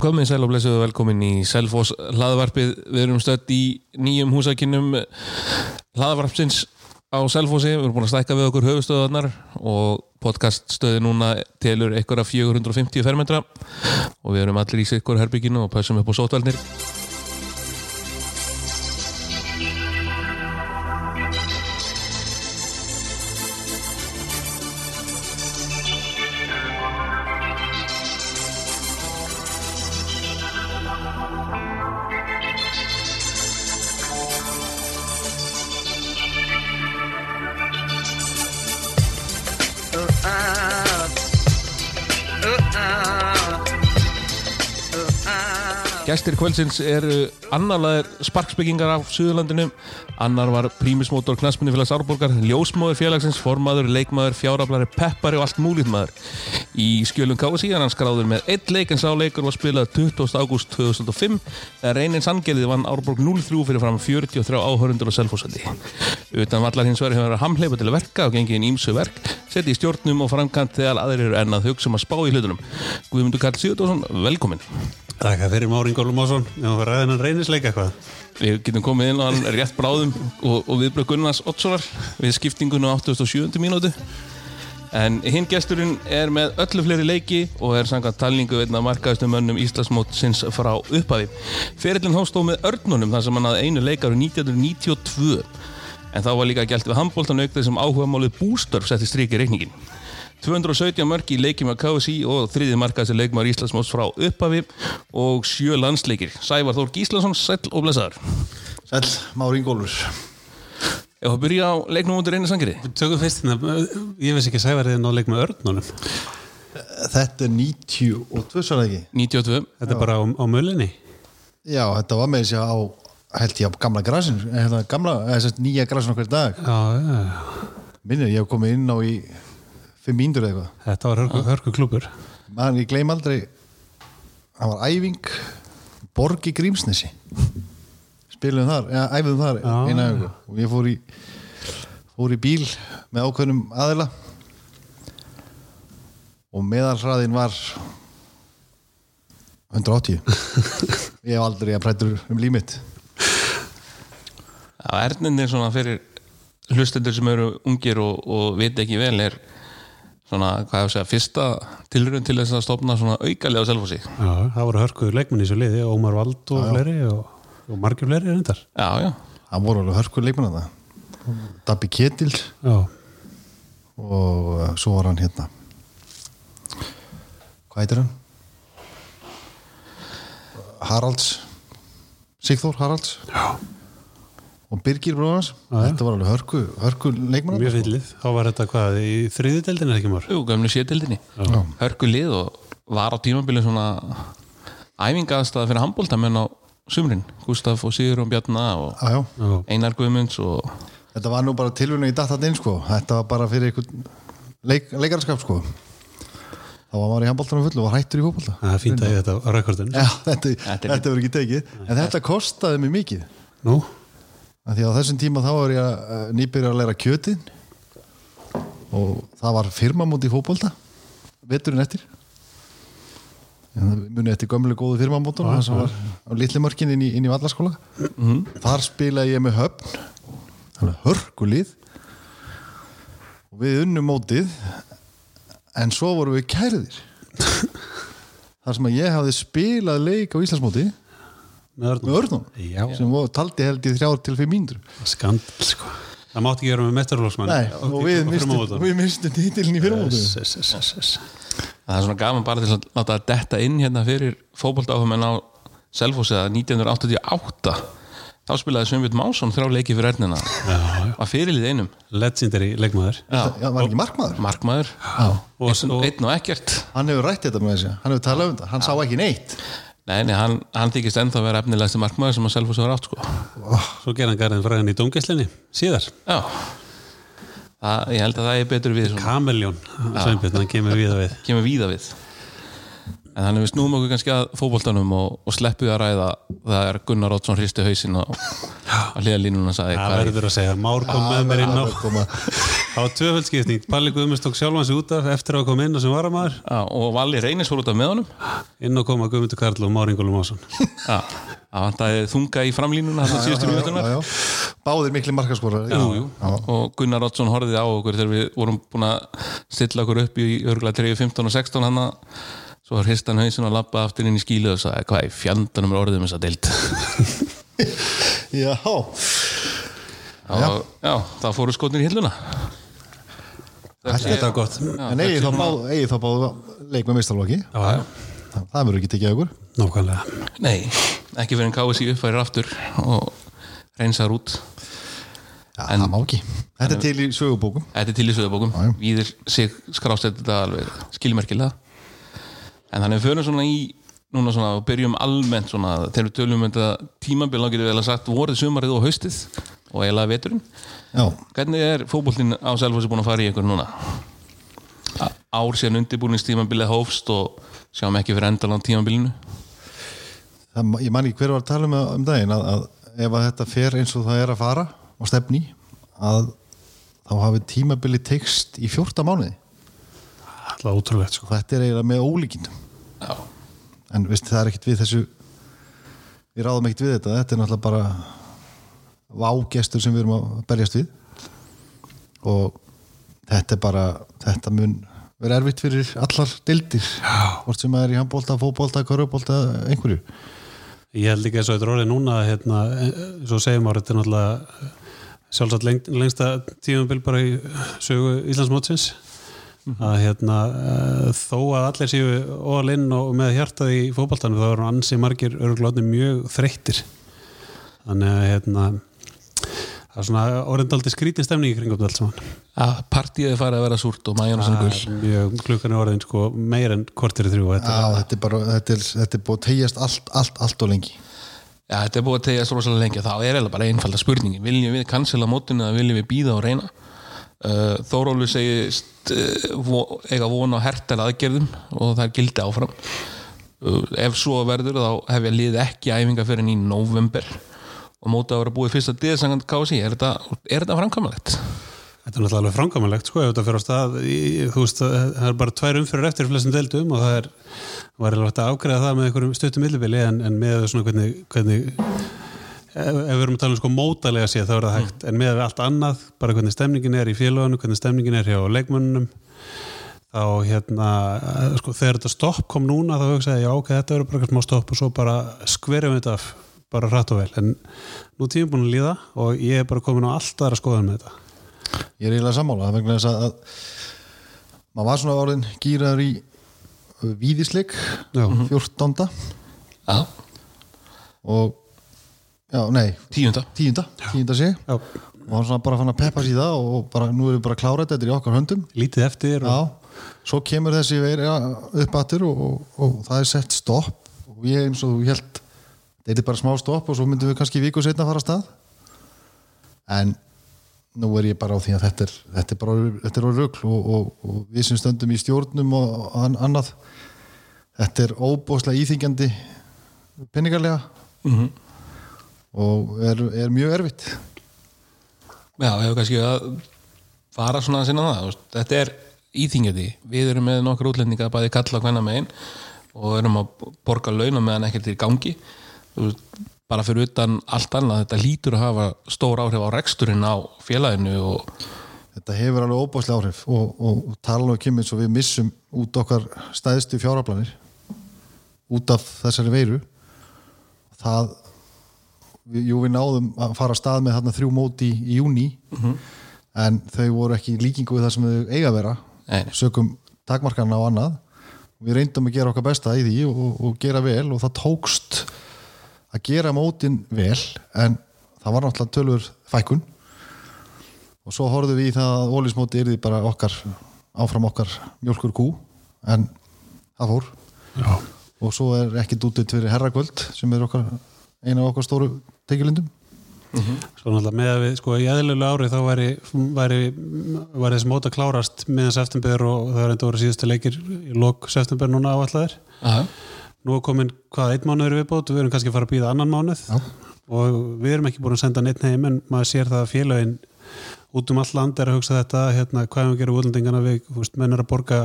Komið sæl og blessuðu velkomin í Selfoss hlaðvarpið. Við erum stött í nýjum húsakinnum hlaðvarpsins á Selfossi. Við erum búin að stækka við okkur höfustöðarnar og podcaststöði núna telur einhverja 450 fermetra og við erum allir í sikkur herbygginu og passum upp á sótvelnir. Kvöldsins eru annarlaðir sparksbyggingar af Suðurlandinu. Annar var prímismótor knaspunni félags Árborgar ljósmóður félagsins, formaður, leikmaður fjáraflari, peppari og allt múlið maður. Í skjölum KSI hann skráður með eitt leik en sá leikur var spilað 20. ágúst 2005 þegar reynins angeliði vann Árborg 0-3 fyrir fram 43 áhörundur og selfhósandi utan vallar hins verið hefur verið hamleipa til verka og gengið inn ímsu verk seti í stjórnum og framkant þegar aðrir eru ennað hugsa um að spá í hlutunum. Guðmundur Karl Sigurðarsson, velkomin Takk fyrir Máring Gólumásson Já, við ræðum hann reynisleika eitthvað Við getum komið inn og hann rétt bráðum og, og viðbröð Gunnars Ottssonar við skiptingunum á 87. mínútu en hinn gesturinn er með öllu fleiri leiki og er samkvæmt talningu einna markaðistum mönnum Íslandsmót sinns frá upphafi. Ferillin hóst þó með örnunum þar sem hann hafði einu leikar 1992 en þá var líka gælt við handbóltan aukðið sem áhuga málið bústörf setti strík í reikningin. 217 mörg í leikjum að KSI og þriði markaðis leikmar Íslandsmóts frá upphafi og sjö landsleikir. Sævar Þór Gíslason, sæl og blessaður. Sæl, Mári Ingólfur. Ef að byrja á leiknum undir einu sangri Tökum fyrst hérna, ég veist ekki að sævarðið ná leik með örnunum Þetta er 92 svo er það ekki 92 Þetta er bara á, á mölinni Já, þetta var með þessi á held ég á gamla hérna, gamla, nýja grasin okkur dag. Já, já, minnir, ég hef komið inn á í 5 mínútur eða eitthvað. Þetta var hörku, hörku klúpur Man, ég gleym aldrei það var æfing Borg í Grímsnesi. Spilum þar, ja, æfum þar Já, eina já. ögu og ég fór í fór í bíl með ákveðnum aðila. Og meðalhraðin var 180 ég hef aldrei að prættur um límitt Já, ernindir svona fyrir hlustendur sem eru ungir og, og veit ekki vel er svona, hvað ég að segja, fyrsta tilrönd til þess að stopna svona aukalega á selfhósi Já, það voru hörku leikmenn í svo liði Ómar Vald og fleiri og, og margir fleiri reyndar. Já, já, það voru alveg hörkur leikmenn að það Dabbi Ketil Já, og uh, svo var hann hérna. Hvað heitir hann? Haralds Sigþór Haralds? Já, og Birgir bróðans þetta var alveg hörku, hörku leikmann mjög fyllið Þá var þetta hvað, í þriðudeldin ekki már? Jú, gömlu sétildinni hörku lið og var á tímabilið svona æfingaðstæða fyrir handbóltamenn á sumrin. Gustaf og Sigur og Bjarna og Já, já. Einar Guðmunds og þetta var nú bara tilvunni í datat inn sko. þetta var bara fyrir einhvern leik, leikarskap sko. þá var maður í handbóltanum full og var hættur í fótbolta. Það er fínt að ég þetta á rekordin Já, þetta, Þetta er- þetta verður ekki tekið. En þetta kostaði mig mikið. Nú, því að á þessum tíma þá var ég að nýbyrja að læra kjötin og það var firmamót í fótbolta veturinn eftir. Muni eftir gömlu góðu firmamótun það sem var á litli mörkin inn í, í vallaskóla þar spilaði ég með höfn það var hörgulið og við unnum mótið en svo vorum við kærðir. Þar sem að ég hafði spilað leik á Íslandsmóti með örnum. Sem taldi held í þrjár til fimm mínútur. Skandal sko. Það mátti ekki vera með mestrarflóksmann Nei, og við mistum, við mistum titilin í fyrirmótu það er svona gaman bara til að láta það detta inn hérna fyrir fótboltáfamenn á Selfossi að 1988 þá spilaði Sveinbjörn Másson þrjá leiki fyrir erðnina var fyrirlið einum. Legendary leikmaður. Já, Já, var ekki markmaður? markmaður. Og, einn, og, einn og ekkert. Hann hefur rætt þetta með þessi, hann hefur talað um þetta. Hann sá ekki neitt nei, nei, hann, hann þykist ennþá að vera efnilegasti markmaður sem að Selfossi var átt sko. svo gerði hann garðin fræðin í dómgæslinni síðar, já. Það, ég held að það er betur við Kameljón Sveinbjörn, hann kemur og við. Kemur víða við En þannig við snúum okkur kannski að fótboltanum og, og sleppum að ræða það er Gunnar Ótsson hristi hausinn og að liða línuna sagði Það er verður að segja, Már kom með mér inn á var tvöföldskipting, Palli Guðmunds tók sjálfan sig út af eftir að koma inn og sem varamæður Já, og Valli Reynis fór út af með honum. Inn og koma Guðmundur Karl og Már Ingólum Ásson Já, það vantaði þunga í framlínuna þessar síðustu Já, mínútunar já. Báðir Jú, jú. og Gunnar Oddsson horfið á okkur þegar við vorum búin að stilla okkur upp í örgulega 3, 15 og 16 hann svo var hristan hausin og lappa aftur inn í skílu og sagði hvað í fjandanum er orðið um þessa deild? Já, og já, það fóru skotnir í hilluna. Þetta var gott en eigið þá báð, eigið þá báð leik með mistalvaki Já, já, Það verður ekki tekið okkur. Nákvæmlega. Nei, ekki fyrir en KSI uppfærir aftur og reynsar út. Já, það má ekki. Þetta er til í sögubókum. Þetta er til í sögubókum, Já, já. víðir sig skrástætt þetta alveg skilmerkilega en þannig við förum svona í núna svona og byrjum almennt svona þegar við tölum um þetta tímabil þá getum við að sagt vorið sumarið og haustið og eiginlega veturinn. Já, hvernig er fótboltinn á Selfossi búin að fara í ykkur núna? Ár síðan undirbúningstímabilið hófst og sjáum ekki fyrir endalan tímabilinu? Það, ég man ekki hver var að tala um, um daginn að, að ef að þetta fer eins og það er að fara og stefni að þá hafi tímabili tekst í fjórta mánuði Alltaf ótrúlegt sko. Þetta er eiginlega með ólíkindum. Já, en veist, það er ekkert við þessu við ráðum ekkert við þetta. Þetta er náttúrulega bara vágestur sem við erum að berjast við. Og þetta er bara þetta mun vera erfitt fyrir allar dildir hvort sem er í handbólta, fótbólta, körubólta einhverju. Ég held ekki að þetta er orðið núna hérna, svo segjum ára, þetta er náttúrulega sjálfsagt leng, lengsta tímabil bara í sögu Íslandsmótsins að hérna eh, þó að allir séu óalinn og með hjartað í fótballtanum þá eru ansi margir örglóðni mjög þreyttir. Þannig að hérna það er svona orðindaldi skrítin stemning í kringum þetta allt saman. Að partíið er farið að vera súrt og mæjana sem gull er klukkan er orðin sko meir en kortir í þrjú þetta Já, þetta er bara, þetta er, þetta er búið að tegjast allt, allt, allt og lengi. Já, þetta er búið að tegja rosalega lengi. Þá er eiginlega bara einfalda spurningi viljum við cancela mótinu eða viljum við býða og reyna? Uh, Þórólu segist uh, vo- eiga von á hertar aðgerðum og það er gildi áfram uh, ef svo verður þá hef ég lið ekki æfinga fyrir í november og mótið að vera búið fyrsta diðsangand KSI er þetta, þetta framkvæmulegt? Þetta er náttúrulega frangamælegt sko ef þetta fyrir á stað þú veist það er bara tvær umfyrir eftir flestum deildum og það er var alveg hægt að ágreða það með einhverjum stuttum millibili en, en með svona hvernig, hvernig ef, ef við erum að tala um sko mótalega séð þá er það hægt. En með allt annað bara hvernig stemningin er í félagunum hvernig stemningin er hjá leikmönnum þá hérna sko þegar þetta stopp kom núna þá hugsaði ég já ok þetta verður bara eitthvað smá stopp og svo bara skverjum við þetta af bara rætt og vel. En nú er tímum búin að líða og ég er bara komin á allt aðra skoðan með þetta. Ég er eiginlega sammála það vegna þess að, að maður var svona orðin gýraður í víðisleik Já. 14. Já, og já, nei, tíunda. Tíunda, tíunda sig Já, og hann svona bara fann að peppa sér það og bara, nú erum við bara að klára þetta, þetta er í okkar höndum. Lítið eftir og, Já, svo kemur þessi veir upp aftur og, og, og það er sett stopp. Og ég eins og þú held þetta er bara smá stopp og svo myndum við kannski viku setna að fara að stað. En nú er ég bara á því að þetta er, þetta er bara þetta er á rugl og, og, og við sem stöndum í stjórnum og an, annað þetta er óbóðslega íþingjandi penningarlega mm og er, er mjög erfitt. Já, hefur kannski að fara svona að sinna það þetta er íþingjandi við erum með nokkur útlendinga að bæði kalla hvenna megin og erum að borga launa meðan ekkert er í gangi. Bara fyrir utan allt annað þetta lítur að hafa stór áhrif á reksturinn á félaginu og Þetta hefur alveg óbáslega áhrif og, og, og tala nú ekki um eins og við missum út okkar stæðstu fjáraflanir út af þessari veiru. Það við, jú við náðum að fara að stað með þarna þrjú móti í, júni en þau voru ekki líkingu við það sem þau eiga að vera. Nei. sökum takmarkarna og annað. Og við reyndum að gera okkar besta í því og, og gera vel og það tókst að gera mótin vel en það var náttúrulega tölur fækun og svo horfðum við í það að ólísmóti yrði bara okkar áfram okkar mjölkur kú en það fór. Já. og svo er ekkit útið fyrir herrakvöld sem er okkar, eina af okkar stóru tekjulindum. Svo náttúrulega með að við, sko, í eðlilegu ári þá væri, væri, væri þessi mót að klárast miðan september og það er enda voru síðustu leikir í lok september núna áallæðir Já, nú er komin hvað einn mánuður viðbót við erum kannski að fara að býða annan mánuð. Já. og við erum ekki búin að senda neitt heim en maður sér það að félagin út um all land er að hugsa þetta hérna, hvað er að gera útlendingana við, veist, menn er að borga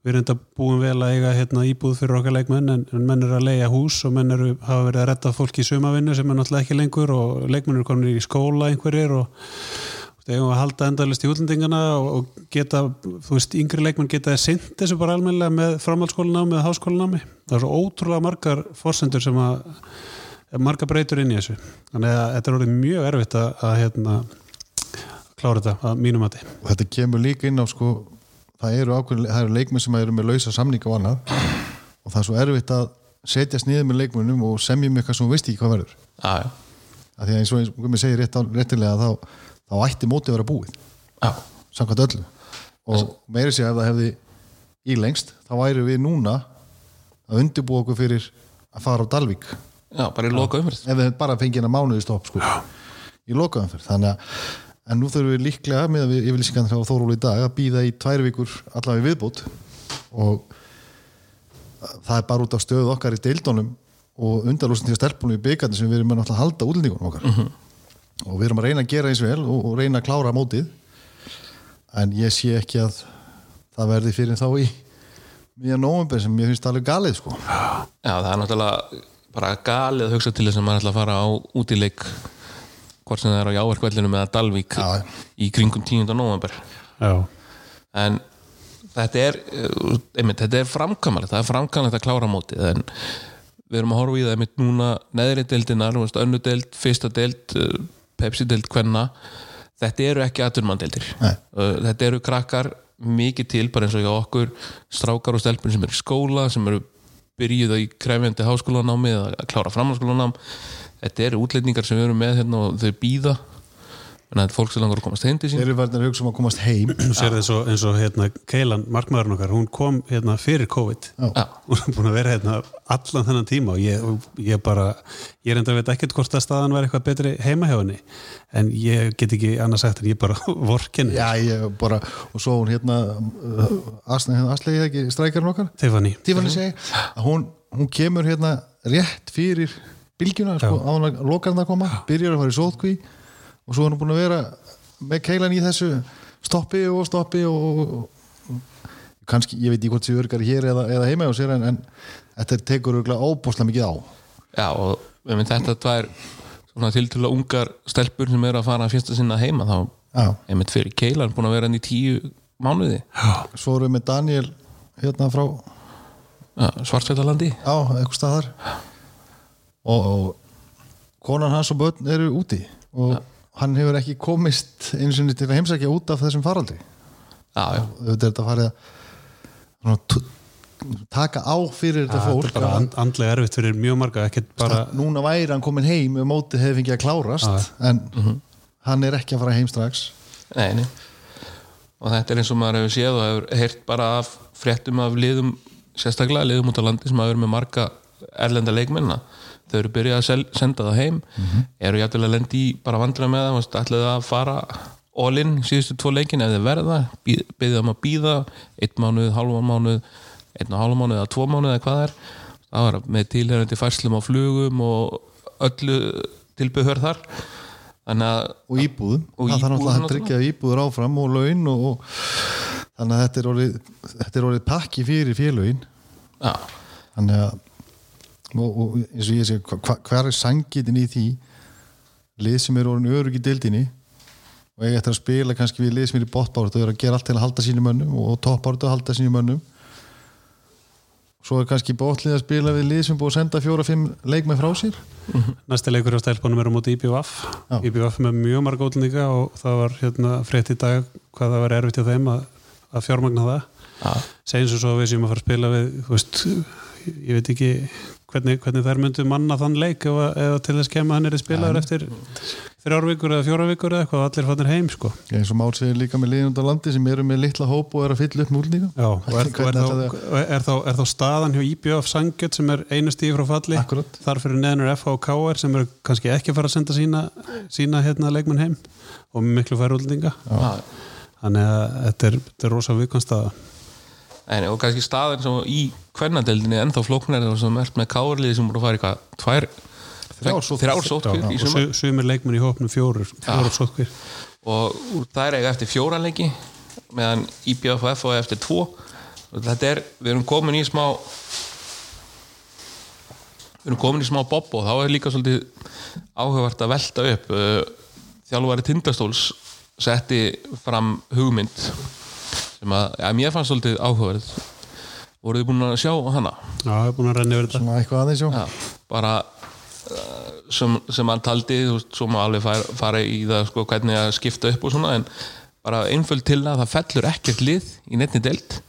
við erum þetta búin vel að eiga hérna, íbúð fyrir okkar leikmenn en, en menn er að leia hús og menn eru hafa verið að retta fólki í sumavinnu sem er náttúrulega ekki lengur og leikmenn eru komin í skóla einhverjir og eigum við halda endalist í útlendingana og, og geta, þú veist, yngri leikmenn geta sint þessu bara almennilega með framhaldsskólanámi eða háskólanámi. Það er svo ótrúlega margar forsendur sem að margar breytur inn í þessu. Þannig að þetta er orðið mjög erfitt að, að hérna, klára þetta að mínum mati. og þetta kemur líka inn á sko það eru, ákveðin, það eru leikmenn sem eru með lausa samninga og annað. Og það er svo erfitt að setjast niður með leikmennum og semjum eitthvað sem þú veist ekki hvað verður. Já, já, af því að eins og eins og mér segir rétt, á- réttilega þá, þá ætti mótið að vera búið. Já, samkvæmt öllu. Og meiri sé ef það hefði í lengst þá væri við núna að undirbúa okkur fyrir að fara á Dalvík. Já, bara í loka umfyrst ef við bara fengið hérna mánuði stopp sko, í lokaðanferð þannig að en nú þurfum við líklega með yfirlýsingan frá Þórólu í dag að býða í tvær vikur allavega í viðbútt og það er bara út af stöðu okkar í deildónum og undarlúsin til stelpunum í byggarnir sem við erum að halda útlendingunum okkar. Og við erum að reyna að gera eins vel og, og reyna að klára mótið. En ég sé ekki að það verði fyrir þá í mjög nóvember sem ég finnst alveg galið sko. Já, það er náttúrulega bara galið að hugsa til þess að maður ætla að fara á útileik hvort sem það er á Jáverkvellinu með Dalvík Já. í kringum 10. november Já, en þetta er uh, einmitt, þetta er framkvæmlega það er framkvæmlega að klára mótið en við erum að horfa í það einmitt núna neðri deildinar, þú veist, önnu deild, fyrsta deild uh, Pepsi deild hvenna þetta eru ekki aturmandeildir Nei. uh, þetta eru krakkar mikið til bara eins og hjá okkur strákar og stelpun sem eru í skóla sem eru byrjuð í krefjandi háskólanámi eða að klára framhalskólanám þetta eru útlendingar sem við erum með hérna og þau býða en þetta er fólk sem langar að komast heim til sín. Þeir eru verðin að hugsa um að komast heim. Þú sér eins og, eins og hérna, Keilan, markmaðurinn okkar, hún kom hérna fyrir COVID. Já. hún er búin að vera hérna allan þennan tíma og ég, ég bara ég er enda að veit ekkert hvort að staðan var eitthvað betri heima hjá henni. En ég get ekki annað sagt en ég bara vorkenni. Já, ég bara, og svo hún hérna uh, Asli, hérna Asli, ekki strækjarinn okkar? Tiffany. Tífanni segi, að hún, hún kemur hérna rétt fyrir bylgjuna, sko, á hún að lokarna koma byrjar að fara í sótkví og svo er hún búin að vera með keilan í þessu stoppi og stoppi og, og, og kannski, ég veit ekki hvort sem örgar hér eða, eða heima hjá sér en, en þetta tekur örgulega óbúslega mikið á. Já, og minn þetta tvær svona tiltölu ungar stelpur sem eru að fara að fyrsta sinna heima þá Já, einmitt fyrir Keilan búin að vera hann í tíu mánuði. Svo erum við með Daniel hérna frá ja, Svartsveitalandi á, eitthvað staðar og, og konan hans og börn eru úti. Og hann hefur ekki komist einu sinni til að heimsækja út af þessum faraldri. Já, já, auðvitað er þetta farið að taka á fyrir þetta þetta fólk er bara að- and, andlega erfitt fyrir mjög marga ekkert bara, núna væri hann komin heim ef mótið hefði fengið að klárast en hann er ekki að fara heim strax. Nei, nei. Og þetta er eins og maður hefur séð og hefur heyrt bara af fréttum af liðum sérstaklega liðum út á landi sem hafa verið með marga erlenda leikmenna þau eru byrjað að sel, senda það heim. Eru jæftilega að lendi í bara vandra með það ætlaðu að fara all in síðustu tvo leikin ef þið verða byggðið um að býða einn mánuð, halva mánuð einn og halva mánuð eða tvo mánuð eða hvað er. Það var með tilherandi færslum á flugum og öllu tilbyggður þar. Að og íbúðum, Og það þarf náttúrulega að tryggja íbúður áfram og laun og, og þannig að þetta er orðið þetta er orðið pakki fyrir félögin. Já, þannig að og, og eins og ég segi, hva, hva- hver er sangitin í því? Lið sem er orðin örug í dildinni og eiga eftir að spila kannski við lið sem er í botbáratu og er að gera allt til að halda sínum mönnum og toppbáratu að halda sínum mönnum. Svo er kannski botlið að spila við lið sem búið að senda fjóra-fimm leikmenn frá sér. Næsti leikur á stelpunum er á móti IBVF Já. IBVF með mjög marga útlendinga og það var hérna frétt í dag hvað það var erfitt hjá þeim að, að fjármagna það. Já, segjum svo svo að við séum að fara að spila við þú veist, ég veit ekki hvernig, hvernig þær myndu manna þann leik eða, eða til þess kemur hann er spilaður eftir þrjár vikur eða fjóra vikur eða eitthvað og allir fannir heim sko. Eins og Már segir líka með á landi sem eru með litla hóp og er að fylla upp múlninga Já, og er, og er, þá, er, þá, er þá staðan hjá IBF Sangjöld sem er einu stíð frá falli. Akkúrat. þar fyrir neðnur FH og KR sem eru kannski ekki að fara að senda sína, sína hérna, leikmenn heim. Og miklu já. þannig að þetta er, þetta er rosa viðkvæmstaða en, og kannski staðin sem í kvennadeldinni ennþá flóknar sem er með káarliði sem voru að fara í hvað tvær, Þrjár í og sumar. su- sumir leikmenn í hópnum fjóru fjóru sótkvír og það er eiga eftir fjóra leiki meðan IBF og FO eftir tvo. Og þetta er, við erum komin í smá við erum komin í smá bob og þá er líka svolítið áhugavert að velta upp Uh, þjálfari Tindastóls setti fram hugmynd sem að, ja, mér fannst svolítið áhugaverð voruð þið búin að sjá hana? Já, ég er búin að renna yfir þetta Svona eitthvað aðeins, já. Já, bara uh, sem, sem hann taldi þú veist, svo má alveg fara, fara í það sko, hvernig að skipta upp og svona en bara einföld til að það fellur ekkert lið í netni deild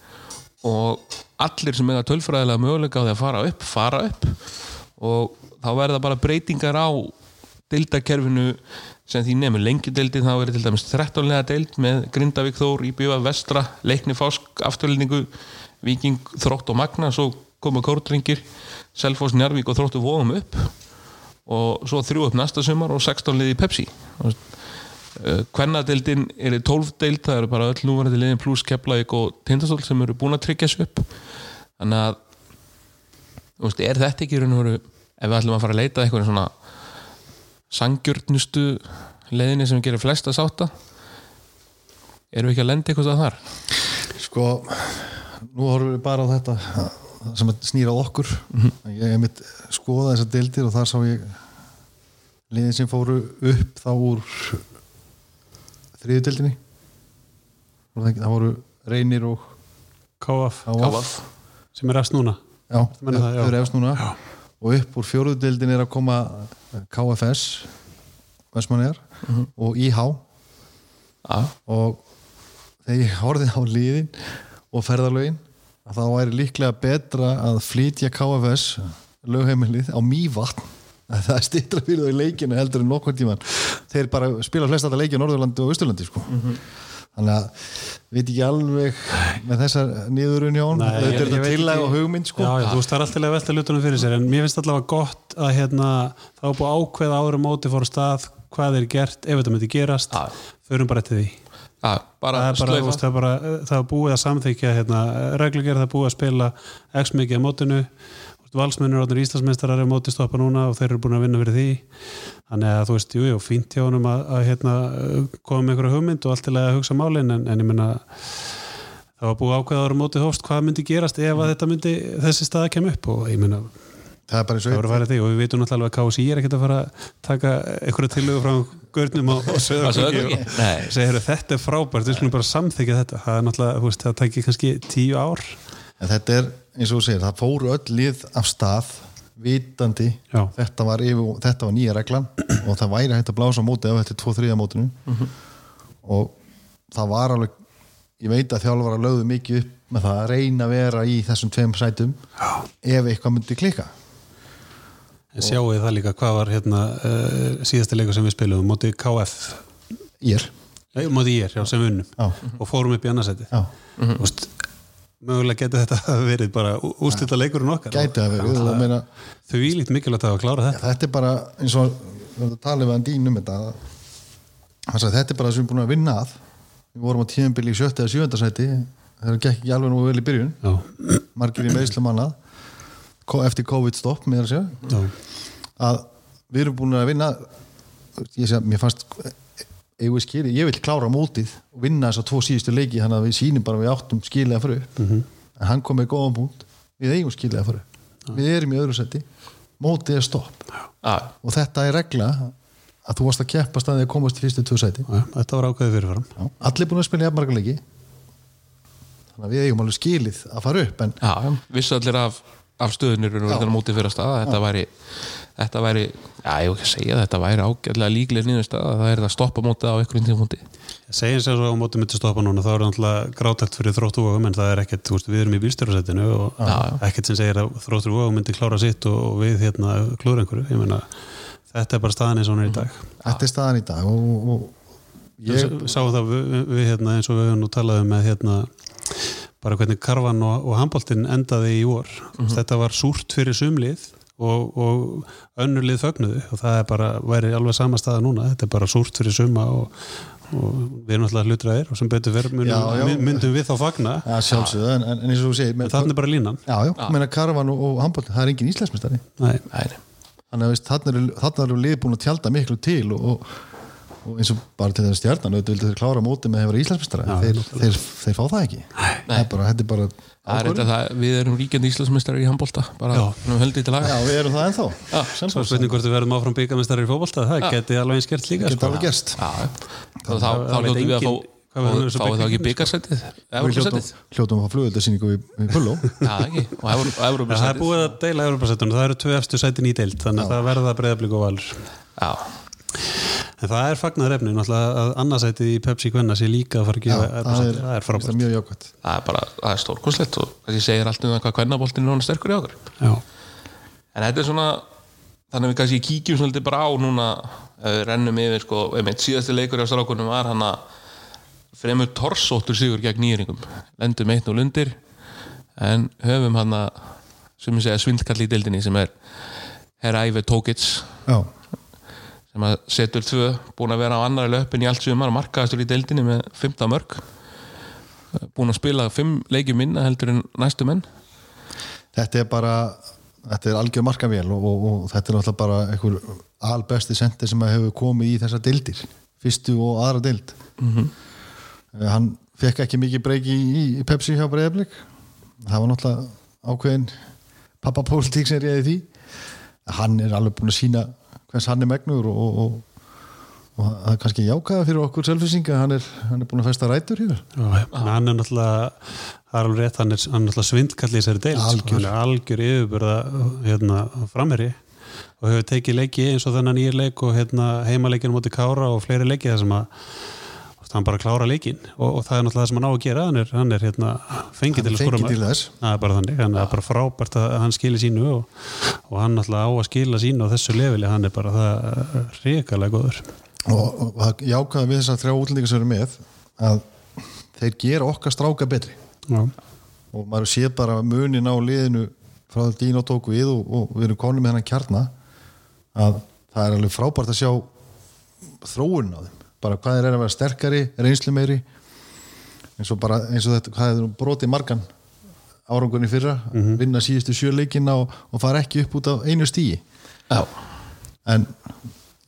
og allir sem eiga tölfræðilega möguleika á því að fara upp, fara upp og þá verða bara breytingar á deildakerfinu sem því nefnir lengi deildin þá er til dæmis 13 lega deild með Grindavík Þór, Íbjöfa, Vestra Leikni Fásk, afturlendingu Víking, Þrótt og Magna svo komu Kórdringir, Selfoss, Njarvík og Þróttu Vóðum upp og svo þrjú upp næsta sumar og 16 liði Pepsi. Kvennadeildin er í 12 deild það eru bara öll núverandi liðin pluss Keflavík og Tindastól sem eru búin að tryggja þessu upp. Þannig að er þetta ekki raun og veru ef við ætlum að fara að leita að eitthvað svona sangjörnustu leiðinni sem gerir flesta sátta? Erum við ekki að lenda eitthvað þar? Sko, nú horfum við bara á þetta sem snýra okkur. Ég hef mitt skoða þessar deildir og þar sá ég liðin sem fóru upp þá úr þriðu deildinni. Það voru reynir og Eh, sem er efst núna. Já, það, já. eru efst núna. Og upp úr fjóruðu deildin er að koma KFS Vestmanniðar og IH Já, og þegar ég horfði á liðin og ferðalögin að þá væri líklega betra að flytja KFS lögheimilið á Mývatn. Að það er stittra fyrir þau leikinu heldur en nokkur tíman þeir bara spila flest þetta leiki á Norðurlandi og Östurlandi sko. Þannig að veit ekki alveg með þessar niðurun Jón Nei, þetta er þetta tillæg og hugmynd sko. Já, já, þú veist, það er alltaf að velta lutunum fyrir sér en mér finnst allavega gott að hérna, það var búið að ákveða áður á móti fór að stað hvað er gert, ef þetta myndi gerast. Já. förum bara eftir því. Já bara það er, bara, veist, það, er bara, það er búið að samþykja hérna, reglugjörð, það er búið að spila x mikið á mótinu valsmennur áttur Íslandsmeistarar er á móti stoppa núna og þeir eru búin að vinna fyrir því. Þannig að þú veist, jú, jú, fínt hjá honum að, að hérna, koma með einhverja hugmynd og allt til að hugsa málin en, en ég minna það var búið ákveðaður á móti hófst hvað myndi gerast ef að þetta myndi þessi staða kem upp og ég minna það er bara eins það og voru að fara því og við veitum náttúrulega alveg að KSI er ekkert að fara að taka einhverja tillögu frá görnum og, og Að segir þetta er frábært, við skulum bara samþykja þetta. Það er náttúrulega, þú veist, það tækir kannski tíu ár. En þetta er eins og þú segir, það fóru öll lið af stað vitandi þetta var, yfir, þetta var nýja reglan og það væri hægt að blása á móti ef þetta er 2-3 mótinu. Og það var alveg ég veit að þjálfara lögðu mikið upp með það að reyna að vera í þessum tveim sætum Já. ef eitthvað myndi klika. En sjáu þið það líka, hvað var hérna uh, síðasta leikur sem við spilum, móti KF ég er Nei, móti ég er, já, sem unnum. Já. og fórum upp í annarsæti Já. Mögulega getur þetta verið bara úrslita leikurinn okkar. Gæti að vera og meina, þau ílít mikilvægt að hafa klárað þetta. Þetta er bara eins og að tala við hann um þetta. Hann sagði þetta er bara það sem við erum búin að vinna að. Við vorum á tíðanbili í sjötta eða sjönda sæti. Það gekk ekki alveg nú vel í byrjun. Já, margir í meðslum annað. Eftir COVID-stopp með að já, að við erum búin að vinna ég segja, mér fannst eigum við skili, ég vil klára mótið og vinna þess að tvo síðustu leiki þannig að við sýnum bara að við áttum skilega fyrir upp. Mhm. en hann kom með góðan punkt. Við eigum skilega fyrir upp. Við erum í öðru seti, mótið er stopp. Já, og þetta er regla að þú varst að keppa staðið að komast í fyrstu tvö seti já, þetta var ákveðið fyrirfram allir búin að spila jafnmarga leiki. Þannig að við eigum alveg skilið að fara upp en já, vissu allir af, af stöðunir og þetta móti fyrir að staða þetta væri, þetta væri já, ég hef ekki að segja þetta væri ágætlega líklega nýður staða, það er að stoppa mótið á einhverjum tímúti segjum sér svo á móti myndi stoppa núna þá er það náttúrulega grátækt fyrir þróttu vógum en það er ekkert, þú veist, við erum í bílstjórasættinu og Já, já. ekkert sem segir að þróttu vógum myndi klára sitt og, og við hérna klúra einhverju, ég meina þetta er bara staðan eins og hún er í dag. Þetta er staðan í dag og, og ég, sá það við, við hérna eins og við höfum nú talað um með hérna bara hvernig karvan og, og handbóltinn endaði í vor. Þetta var súrt fyrir sumlið og, og önnur lið fögnuðu. Og það er bara, væri alveg sama staða núna. Þetta er bara súrt fyrir suma og, og við erum alltaf hlutræðir og sem betur verð Já, já. myndum, myndum við þá fagna. Já, sjálfsögðu, en, en, en eins og þú segir þannig er bara línan. Já, já, meina Karvan og, og handbólti, það er engin íslensmestari Nei, Nei, nei. þannig að þarna eru þarna eru lið búin að tjálta miklu til og, og, og eins og bara til þess stjarnan auðvitað vildu þeir klára móti með að hefur íslensmestara Já, þeir, þeir, þeir fá það ekki. Það er bara, þetta er bara er þetta það, við erum ríkjandi íslensmestari í handbólta bara Já. um höldið til Já, laga við erum það ennþá. Já, svo spurning hvort við verðum áfram byggamestari í fótbolta það geti alveg eins gert líka sko. alveg gerst. Já, þá, hljóttum við að fá fáið þá ekki byggarsætið Við hljótum, Evropasætið hljótum að fá flugöldasýningu í, í Pulló. Já, ekki, og Já, það er búið að deila Evropasættunum, það eru tvö efstu sætin í deild þannig að það verða breyðablík og valur. Já, en það er fagnar efni, náttúrulega að annarsætið í Pepsi Kvenna sé líka að fara að gefa það Evrópusæti. er, það er það frábært er mjög jákvæmt það er bara, það er stórkonslegt og þessi segir allt um það hvað kvennaboltin er núna sterkur í okkur. Já, En þetta er svona þannig að við kannski kíkjum svolítið bara á núna við rennum yfir sko, einmitt síðasti leikur á strákunum var hann að fremur torsóttur sigur gegn nýringum lendum eitt og lundir en höfum hann að sem ég segja svindkall í deildinni sem er Herra Æve Tókits. Já, sem að setur tvö búin að vera á annari löpin í allt sumar markaðastur í deildinni með 15 mörg búin að spila 5 leikjum minna heldur en næstu menn. Þetta er bara þetta er algjör markavél og, og, og þetta er náttúrulega bara einhver albesti sendir sem hefur komið í þessar deildir fyrstu og aðra deild. Mhm. Eh, hann fekk ekki mikið breyki í, í Pepsi hjá Breiðablik. Það var náttúrulega ákveðin pappapólitík sem reyði því. Hann er alveg búin að sína hvers hann er megnur og, og, og, og það er kannski jákaða fyrir okkur selfisinga, hann er, hann er búin að festa rætur hér Já, hann er náttúrulega það er alveg rétt, hann er, hann er náttúrulega svindkall í þessari deil Algjör. hann er algjör yfirbörða hérna, framherri og hefur tekið leiki eins og þennan nýjir leik og hérna, heimaleikinu móti Kára og fleiri leiki þar sem að hann bara klára leikin og, og það er náttúrulega það sem hann á að gera. Hann er, hann er hérna, fengið til að skora þess. Það er bara þannig, hann er bara frábært að hann skili sínu og, og hann náttúrulega á að skila sínu á þessu leveli, hann er bara það ríkalega góður. Og, og það jákaða við þess að þrjá útlendingar sem eru með að þeir gera okkar stráka betri. Já, og maður sé bara munin á liðinu frá því Dín og tók við og, og við erum konum með hennan kjarna að það er alveg frábært að sjá þróun á þeim bara hvað eru að vera sterkari, reynslu meiri eins og bara eins og þetta hvað er brotið margan árangunni fyrra, vinna síðustu sjöleikina og, og fara ekki upp út af einu stíi Já, en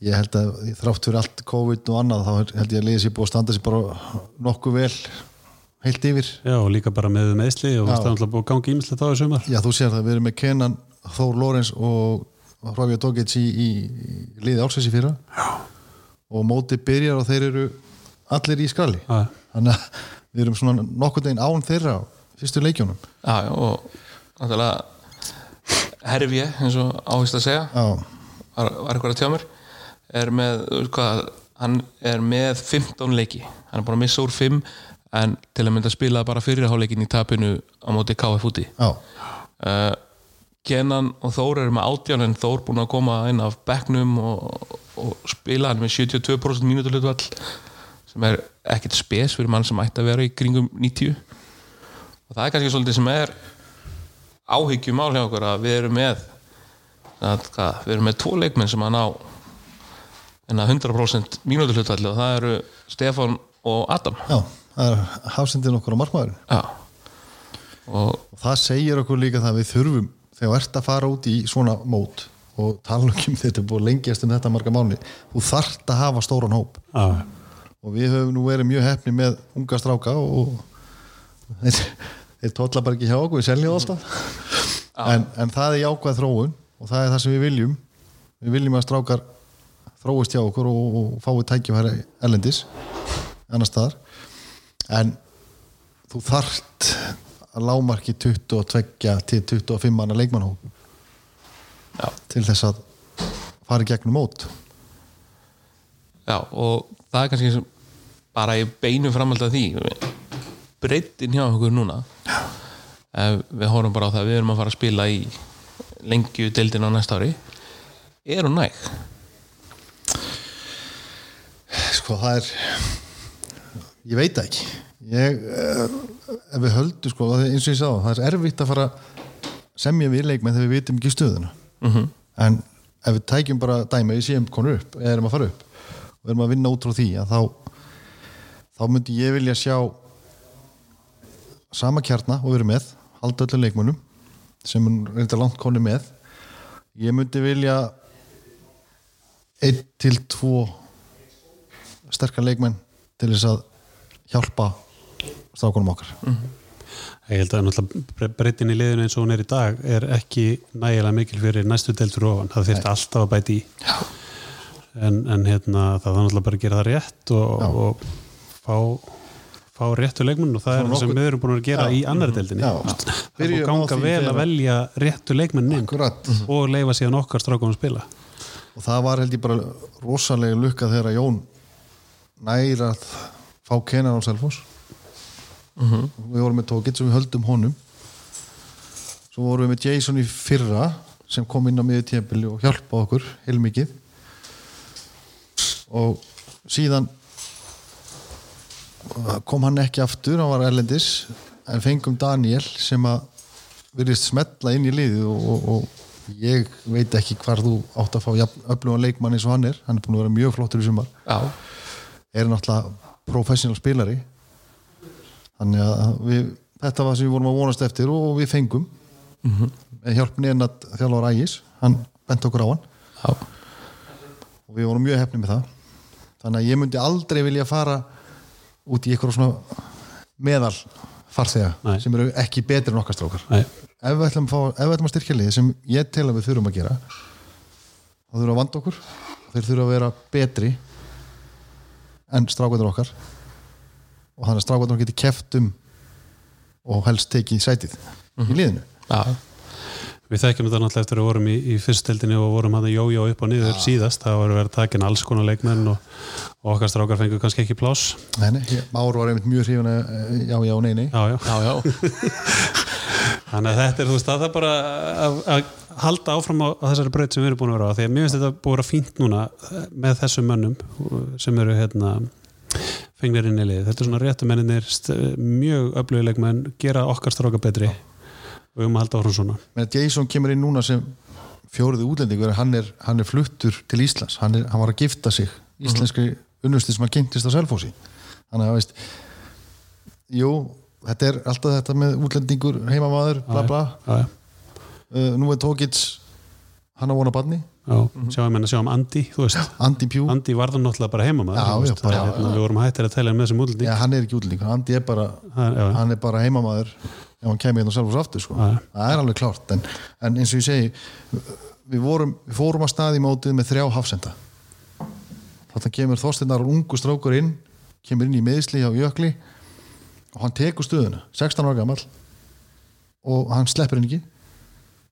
ég held að þrátt fyrir allt COVID og annað þá held ég að liðið sér búið að standa sér bara nokkuð vel heilt yfir. Já, og líka bara með meðsli og það er náttúrulega búið að gangi ímislegt á þessu sumar. Já, þú sér það, við erum með Kenan, Þór Lorenz og Hrófja Dogits í, í, í liði álsessi fyrra. Já. Og móti byrjar og þeir eru allir í skralli Já. þannig að við erum svona nokkur deginn án þeirra á fyrstu leikjónum já, já og náttúrulega herfje, eins og áhengst að segja. Já, var, var eitthvað að tjá mér er með, þú veist hvað, hann er með 15 leiki, hann er bara að missa úr 5 en til að mynda að spila bara fyrirháleikin í tapinu á móti KF úti já, uh, Kenan og Þór eru með átján en Þór búin að koma inn af bekknum og, og spila hann með 72% mínútu hlutvall sem er ekkert spes fyrir mann sem ætti að vera í kringum 90 og það er kannski svolítið sem er áhyggjumál hjá okkur að við erum með að, hvað, við erum með tvo leikmenn sem að ná en að 100% mínútu hlutvall og það eru Stefán og Adam. Já það er hafsendin okkur á markmaðurinn. Já. og og það segir okkur líka það að við þurfum þegar þú ert að fara út í svona mót og tala um þetta er búið lengjast um þetta marga mánu þú þarft að hafa stóran hóp. Já, og við höfum nú verið mjög hefni með unga stráka og þeir, þeir tólla bara ekki hjá okkur, við seljum það alltaf. En, en það er jákvæð þróun og það er það sem við viljum. Við viljum að strákar þróist hjá okkur og, og fái tækifæri erlendis annar staðar. En þú þarft að lámarki 22 til 25 manna leikmannhóp Já. til þess að fara í gegnum mót Já, og það er kannski bara í beinu framhald af því breytin hjá okkur núna við horfum bara á það að við erum að fara að spila í lengju deildin á næsta ári er hún næg? sko það er ég veit ekki ég, eh, ef við höldum sko, eins og ég sá það er erfitt að fara semja við leikmenn þegar við vitum ekki stöðuna -hmm. en ef við tækjum bara dæmi við séum konur upp, eða erum að fara upp og erum að vinna út frá því þá þá myndi ég vilja sjá sama kjarna og erum með halda öllum leikmönnum sem er reynda langt konu með ég myndi vilja einn til tvo sterkar leikmenn til þess að hjálpa stákunum okkar. Ég held að náttúrulega breytin í liðinu eins og hún er í dag er ekki nægilega mikil fyrir næstu deltur ofan, það þurfti alltaf að bæti í. En, en hérna það var náttúrulega bara að gera það rétt og, og fá, fá réttu leikmenn og það er það sem við erum búin að gera Já. í annar deildinni. Já. það er ganga vel að velja réttu leikmennin Akkurat. og leifa síðan okkar strákum að spila. Og það var held ég bara rosalega lukka þegar Jón næra að fá Kenan á Selfoss við vorum með tókitt sem við höldum honum. Svo vorum við með Jason í fyrra sem kom inn á miður tíðabili og hjálpa okkur heilmikið. Og síðan uh, kom hann ekki aftur, hann var erlendis en fengum Daniel sem að virðist smetla inn í liðið og, og, og ég veit ekki hvar þú átt að fá öflugan leikmann eins og hann er. Hann er búin að vera mjög flottur í sumar. Já, er náttúrulega professional spilari þannig að við, þetta var sem við vorum að vonast eftir og við fengum. Með hjálp neðnat þjálfur Ægis hann bent okkur á hann. Já, og við vorum mjög hefni með það. Þannig að ég myndi aldrei vilja fara út í eitthvað svona meðal farþega sem eru ekki betri en okkar strákar. Ef við ætlum að, fá, ef við ætlum að styrkja liði sem ég tel að við þurfum að gera þá þurfum að vanda okkur. Þeir þurfum að vera betri en strákvæður okkar og þannig að strákvæður geti keft um og helst tekið sætið í liðinu. Já, Við þekkjum þetta náttúrulega eftir að við vorum í, í fyrstdeldinni og vorum hann að jójó upp og niður síðast, það voru verið takin alls konar leikmenn og, og okkar strákar fengur kannski ekki pláss. Nei, nei, ég- Már var einmitt mjög hrifin að eh, já, já, nei, nei. Já, já, já, þannig að þetta er, þú veist, það er bara að, að halda áfram á, á þessari braut sem við erum búin að vera á, því að mér finnst þetta búin að fínt núna eh, með þessum mönnum sem eru hérna fengnir inn í lið, þetta er svona réttu menninir mjög öflugileg menn gera okkar stráka betri. Og við erum að halda áfram svona. Men Jason kemur inn núna sem fjóruði útlendingur hann er, hann er fluttur til Íslands. Hann, er, hann var að gifta sig. Íslenski unnusti sem hann kynntist á Selfossi. Þannig að veist jú, þetta er alltaf þetta með útlendingur heimamaður, bla bla. Já, já, uh, nú er Tókits hann að vona barni, já, sjáum en að sjáum Andi, Andi Pjú Andi var það náttúrulega bara heima Já, já, bara- hérna, við vorum hættir að tella með þessum útlending. Hann er ekki útlendingur, Andi er bara já, já. hann er bara heimamaður ef hann kemur hérna á Selfoss aftur sko. Já, já. það er alveg klárt en, en eins og ég segi við, vorum, við fórum að staði mótið með þrjá hafsenda. Þannig kemur Þorsteinar ungu strákur inn kemur inn í meðsli hjá Jökli og hann tekur stöðuna 16 ára gammal og hann sleppur henni ekki.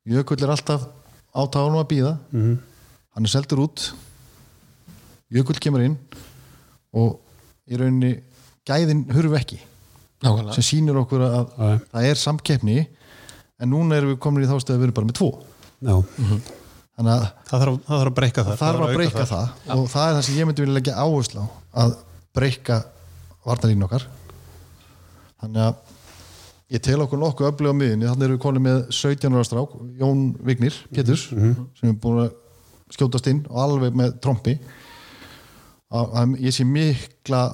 Jökull er alltaf á tánum að býða Mhm. hann er seldur út. Jökull kemur inn og í rauninni gæðin hurfu ekki nákvæmlega. sem sýnir okkur að já. það er samkeppni en núna erum við komin í þá stöðu að við erum bara með tvo. Já, þannig að það þarf, það þarf að breyka það. Það þarf að breyka það. Og það er það sem ég myndi vilja leggja áherslu á að breyka varnarlínu okkar. Þannig að ég tel okkur nokkuð öflug á miðinni þannig erum við konið með 17 ára strák Jón Vignir, Péturs sem er búin að skjótast inn og alveg með að ég sé mikla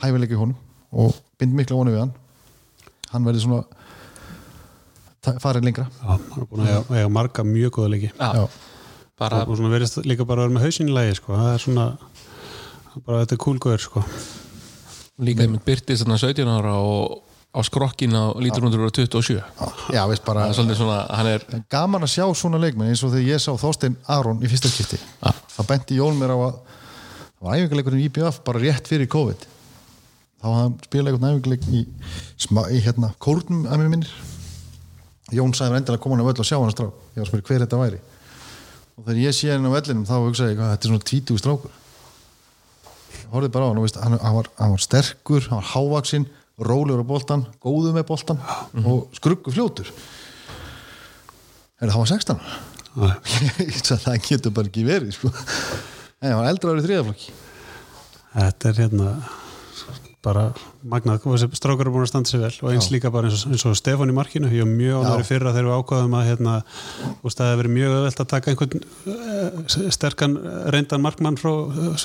hæfileika í honum og bind mikla vonu við hann. Hann verði svona farið lengra. Já, hann er búin að eiga, marga mjög góða leiki. Já, bara, og svona verðist líka bara að vera með hausin í lagi sko. það er svona bara þetta er kúlgóður sko. líka byrtist þarna 17 ára og á skrokkin á lítur hundur ára 27 Já, veist bara það er svona, er gaman að sjá svona leikmenn eins og þegar ég sá Þorstein Aron í fyrsta skipti. Ja. það benti Jón mér á að það var æfingarleikurinn í IBF bara rétt fyrir COVID. Þá hann spilað einhvern æfingarleik í, í hérna kórnum að mér minnir. Jón sagði mér endilega að koma hann á völl og sjá hann strá ég var að spyrja hver þetta væri. Og þegar ég sé hann á vellinum þá hugsaði ég hvað þetta er svona 20 strákur. Ég horfði bara á hann og veist, hann, hann, var, hann var sterkur, hann var hávaksinn rólegur á boltan, góður með boltan og skruggu fljótur. Er það var 16 ára? Já. ég sagði það getur bara ekki verið sko. Nei, hann var eldra árið þriðaflokki þetta er hérna bara magnað, strákar er búin að standa sér vel og eins líka bara eins og, eins og Stefán í markinu. Ég var mjög ánæri fyrra þegar við ákvaðum að hérna, úst, það hefur verið mjög öðvelt að taka einhvern uh, sterkan reyndan markmann frá,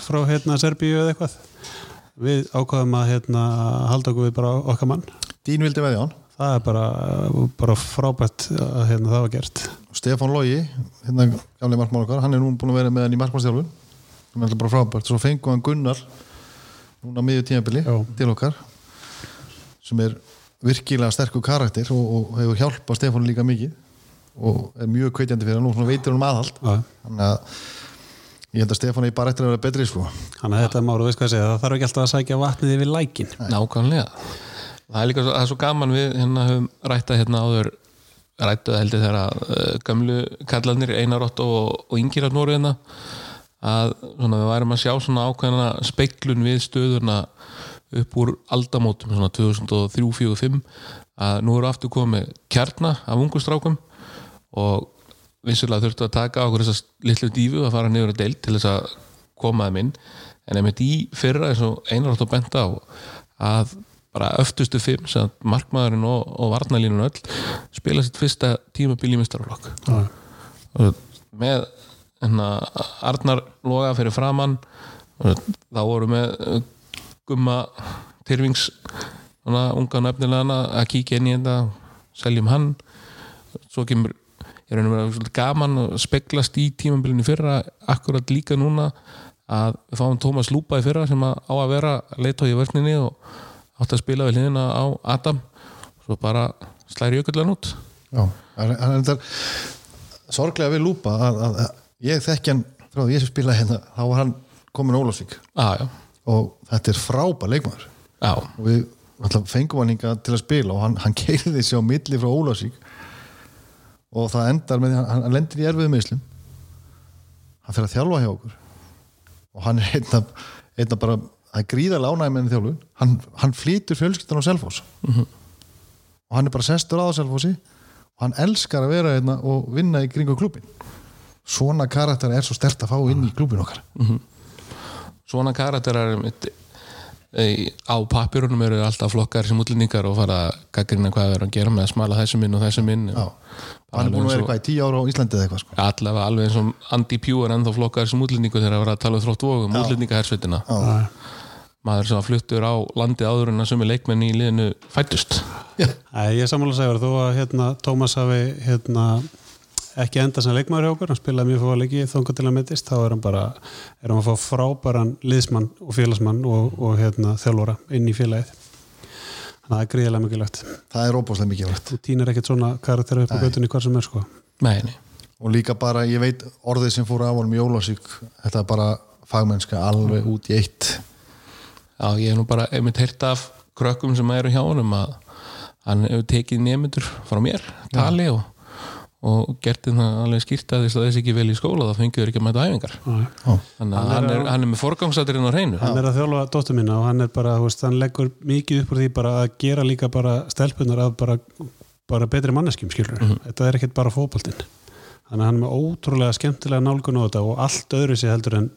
frá hérna, Serbíu eða eitthvað við ákvaðum að hérna, halda okkur við bara okkar mann. Dín vildi veðja hann. Það er bara, bara frábært að hérna, það var gert. Stefán Lógi, hérna gamlega markmann okkar hann er nú búin að vera með hann í markmannstjálfun sem er bara frábært, svo fengum hann Gunnar núna miður tímabili til okkar sem er virkilega sterkur karakter og, og hefur hjálpað Stefán líka mikið og er mjög kveitjandi fyrir hann. Og veitir hann um aðhald þannig að ég held að Stefán er bara eftir að vera betri sko. þannig að þetta máru, veist hvað segja, það þarf ekki alltaf að sækja vatnið yfir lækin Nákvæmlega Það er líka svo, það er svo gaman við hérna höfum rætta hérna áður rættuð heldur þegar að uh, gamlu kallarnir Einar Otto og, og Ingir af Nóru hérna að svona, við værum að sjá svona ákveðna speiklun við stöðuna upp úr aldamótum svona 2003-2005 að nú eru aftur komið kjarna af ungustrákum og vissulega þurftu að taka okkur þessar litlu dífu að fara niður að deild til þess að koma þeim inn. En einmitt í fyrra eins og Einar Otto benda á að bara öftustu fimm sem að markmaðurinn og, og varnalínun öll spila sitt fyrsta tímabil í mistarflokk með hérna, Arnar Loga fyrir framann þá voru með uh, gumma Tyrfings unga nefnilegana að kíkja inn í þetta seljum hann. Svo kemur ég reynir að vera gaman að speglast í tímabilinu fyrra akkurat líka núna að við fáum Tómas Lúpa í fyrra sem að á að vera leitói í vörninni og átt að spila við hliðina á Adam. Svo bara slæri jökullan út. Já, hann hann er sorglega við lúpa að, að, að ég þekki hann frá því ég sem spilaði hérna þá var hann komin Ólafsvík. Ah, og þetta er frábær leikmaður. Já, og við fengum hann hinga til að spila og hann, hann keiriði sér á milli frá Ólafsvík og það endar með því hann, hann lendir í erfiðu meðslum hann fyrir að þjálfa hjá okkur. Og hann er einna, einna bara það er gríðarlega ánægð með þjálfun. Hann, hann flýtur fjölskyldan á Selfoss. Og hann er bara sestur á Selfossi. Og hann elskar að vera einna og vinna í kringu klubin svona karakter er svo stert að fá inn í klubin okkar. Svona karakterar mitt, e, á papirunum eru alltaf flokkar sem útlendingar og fara að gaggrina hvað við erum að gera með að smala þessum inn og þessum inn Já. hann er búin að vera eitthvað í tíu ára á Íslandi eða eitthvað sko. allavega alveg eins og Andy Pugh er ennþá flokkar sem útlendingu þegar að vera að tala um þrótt vógum útlendingahersveitina Já. maður sem að fluttur á landi áður en að sumi leikmenn í liðinu fættust ég er sammála að segja þó að hérna, Tómas hafi hérna, ekki enda sem leikmaður hjá okkur hann spilaði mjög fóða leiki þóngu til að mittist þá er hann bara, er hann að fá frábæran liðsmann og félagsmann og, og hérna, þjálfóra inn í félagið. Þannig að það er gríðilega mikilvægt. Það er óbúslega mikilvægt. Þú týnir ekkert svona karakter upp á göttunni hvar sem er sko. Nei, nei. og líka bara, ég veit orðið sem fór af honum í Ólafsvík þetta er bara fagmennska alveg út í eitt. Já, ég hef nú bara einmitt heyrt af krökkum sem eru hjá honum að hann hefur tekið nemyndur frá mér, tali og, og gert það alveg skýrt að þess að þess ekki vel í skóla þá fengiður ekki að mæta æfingar. Já. þannig að hann er, hann er með forgangsættirinn á hreinu. Hann er að þjálfa dóttur mína og hann er bara, þú veist, hann leggur mikið upp úr því bara að gera líka bara stelpunar að bara, bara betri manneskjum skilur, þetta er ekkert bara fótboltinn. Þannig að hann er með ótrúlega skemmtilega nálgun á þetta og allt öðru sér heldur en,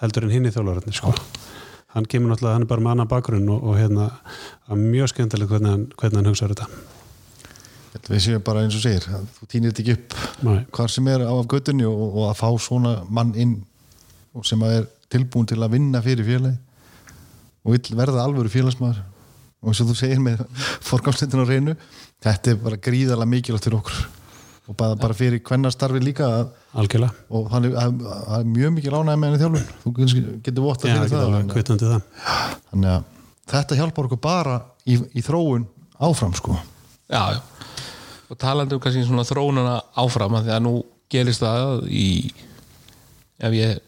heldur en hinn í þjálfararnir sko. hann kemur náttúrulega, hann er bara með annan bakgrunn og, og hérna, er mjög skemmtilega hvernig hann, hvernig hann við séum bara eins og segir þú týnir þetta ekki upp Nei. hvar sem er á af göttunni og, og að fá svona mann inn og sem er tilbúin til að vinna fyrir félagi og vill verða alvöru félagsmaður. Og eins og þú segir með forgámsleitin á reynu þetta er bara gríðarlega mikilvægt fyrir okkur og bara, bara fyrir kvennastarfi líka að, algjörlega, og hann er, er mjög mikil ánægð með henni þjálfun. Þú getur, getur votta fyrir það það. Að- þannig að þetta hjálpar okkur bara í, í þróun áfram sko. Já, já og talandi um kannski svona þróunana áfram að því að nú gerist það í ef ég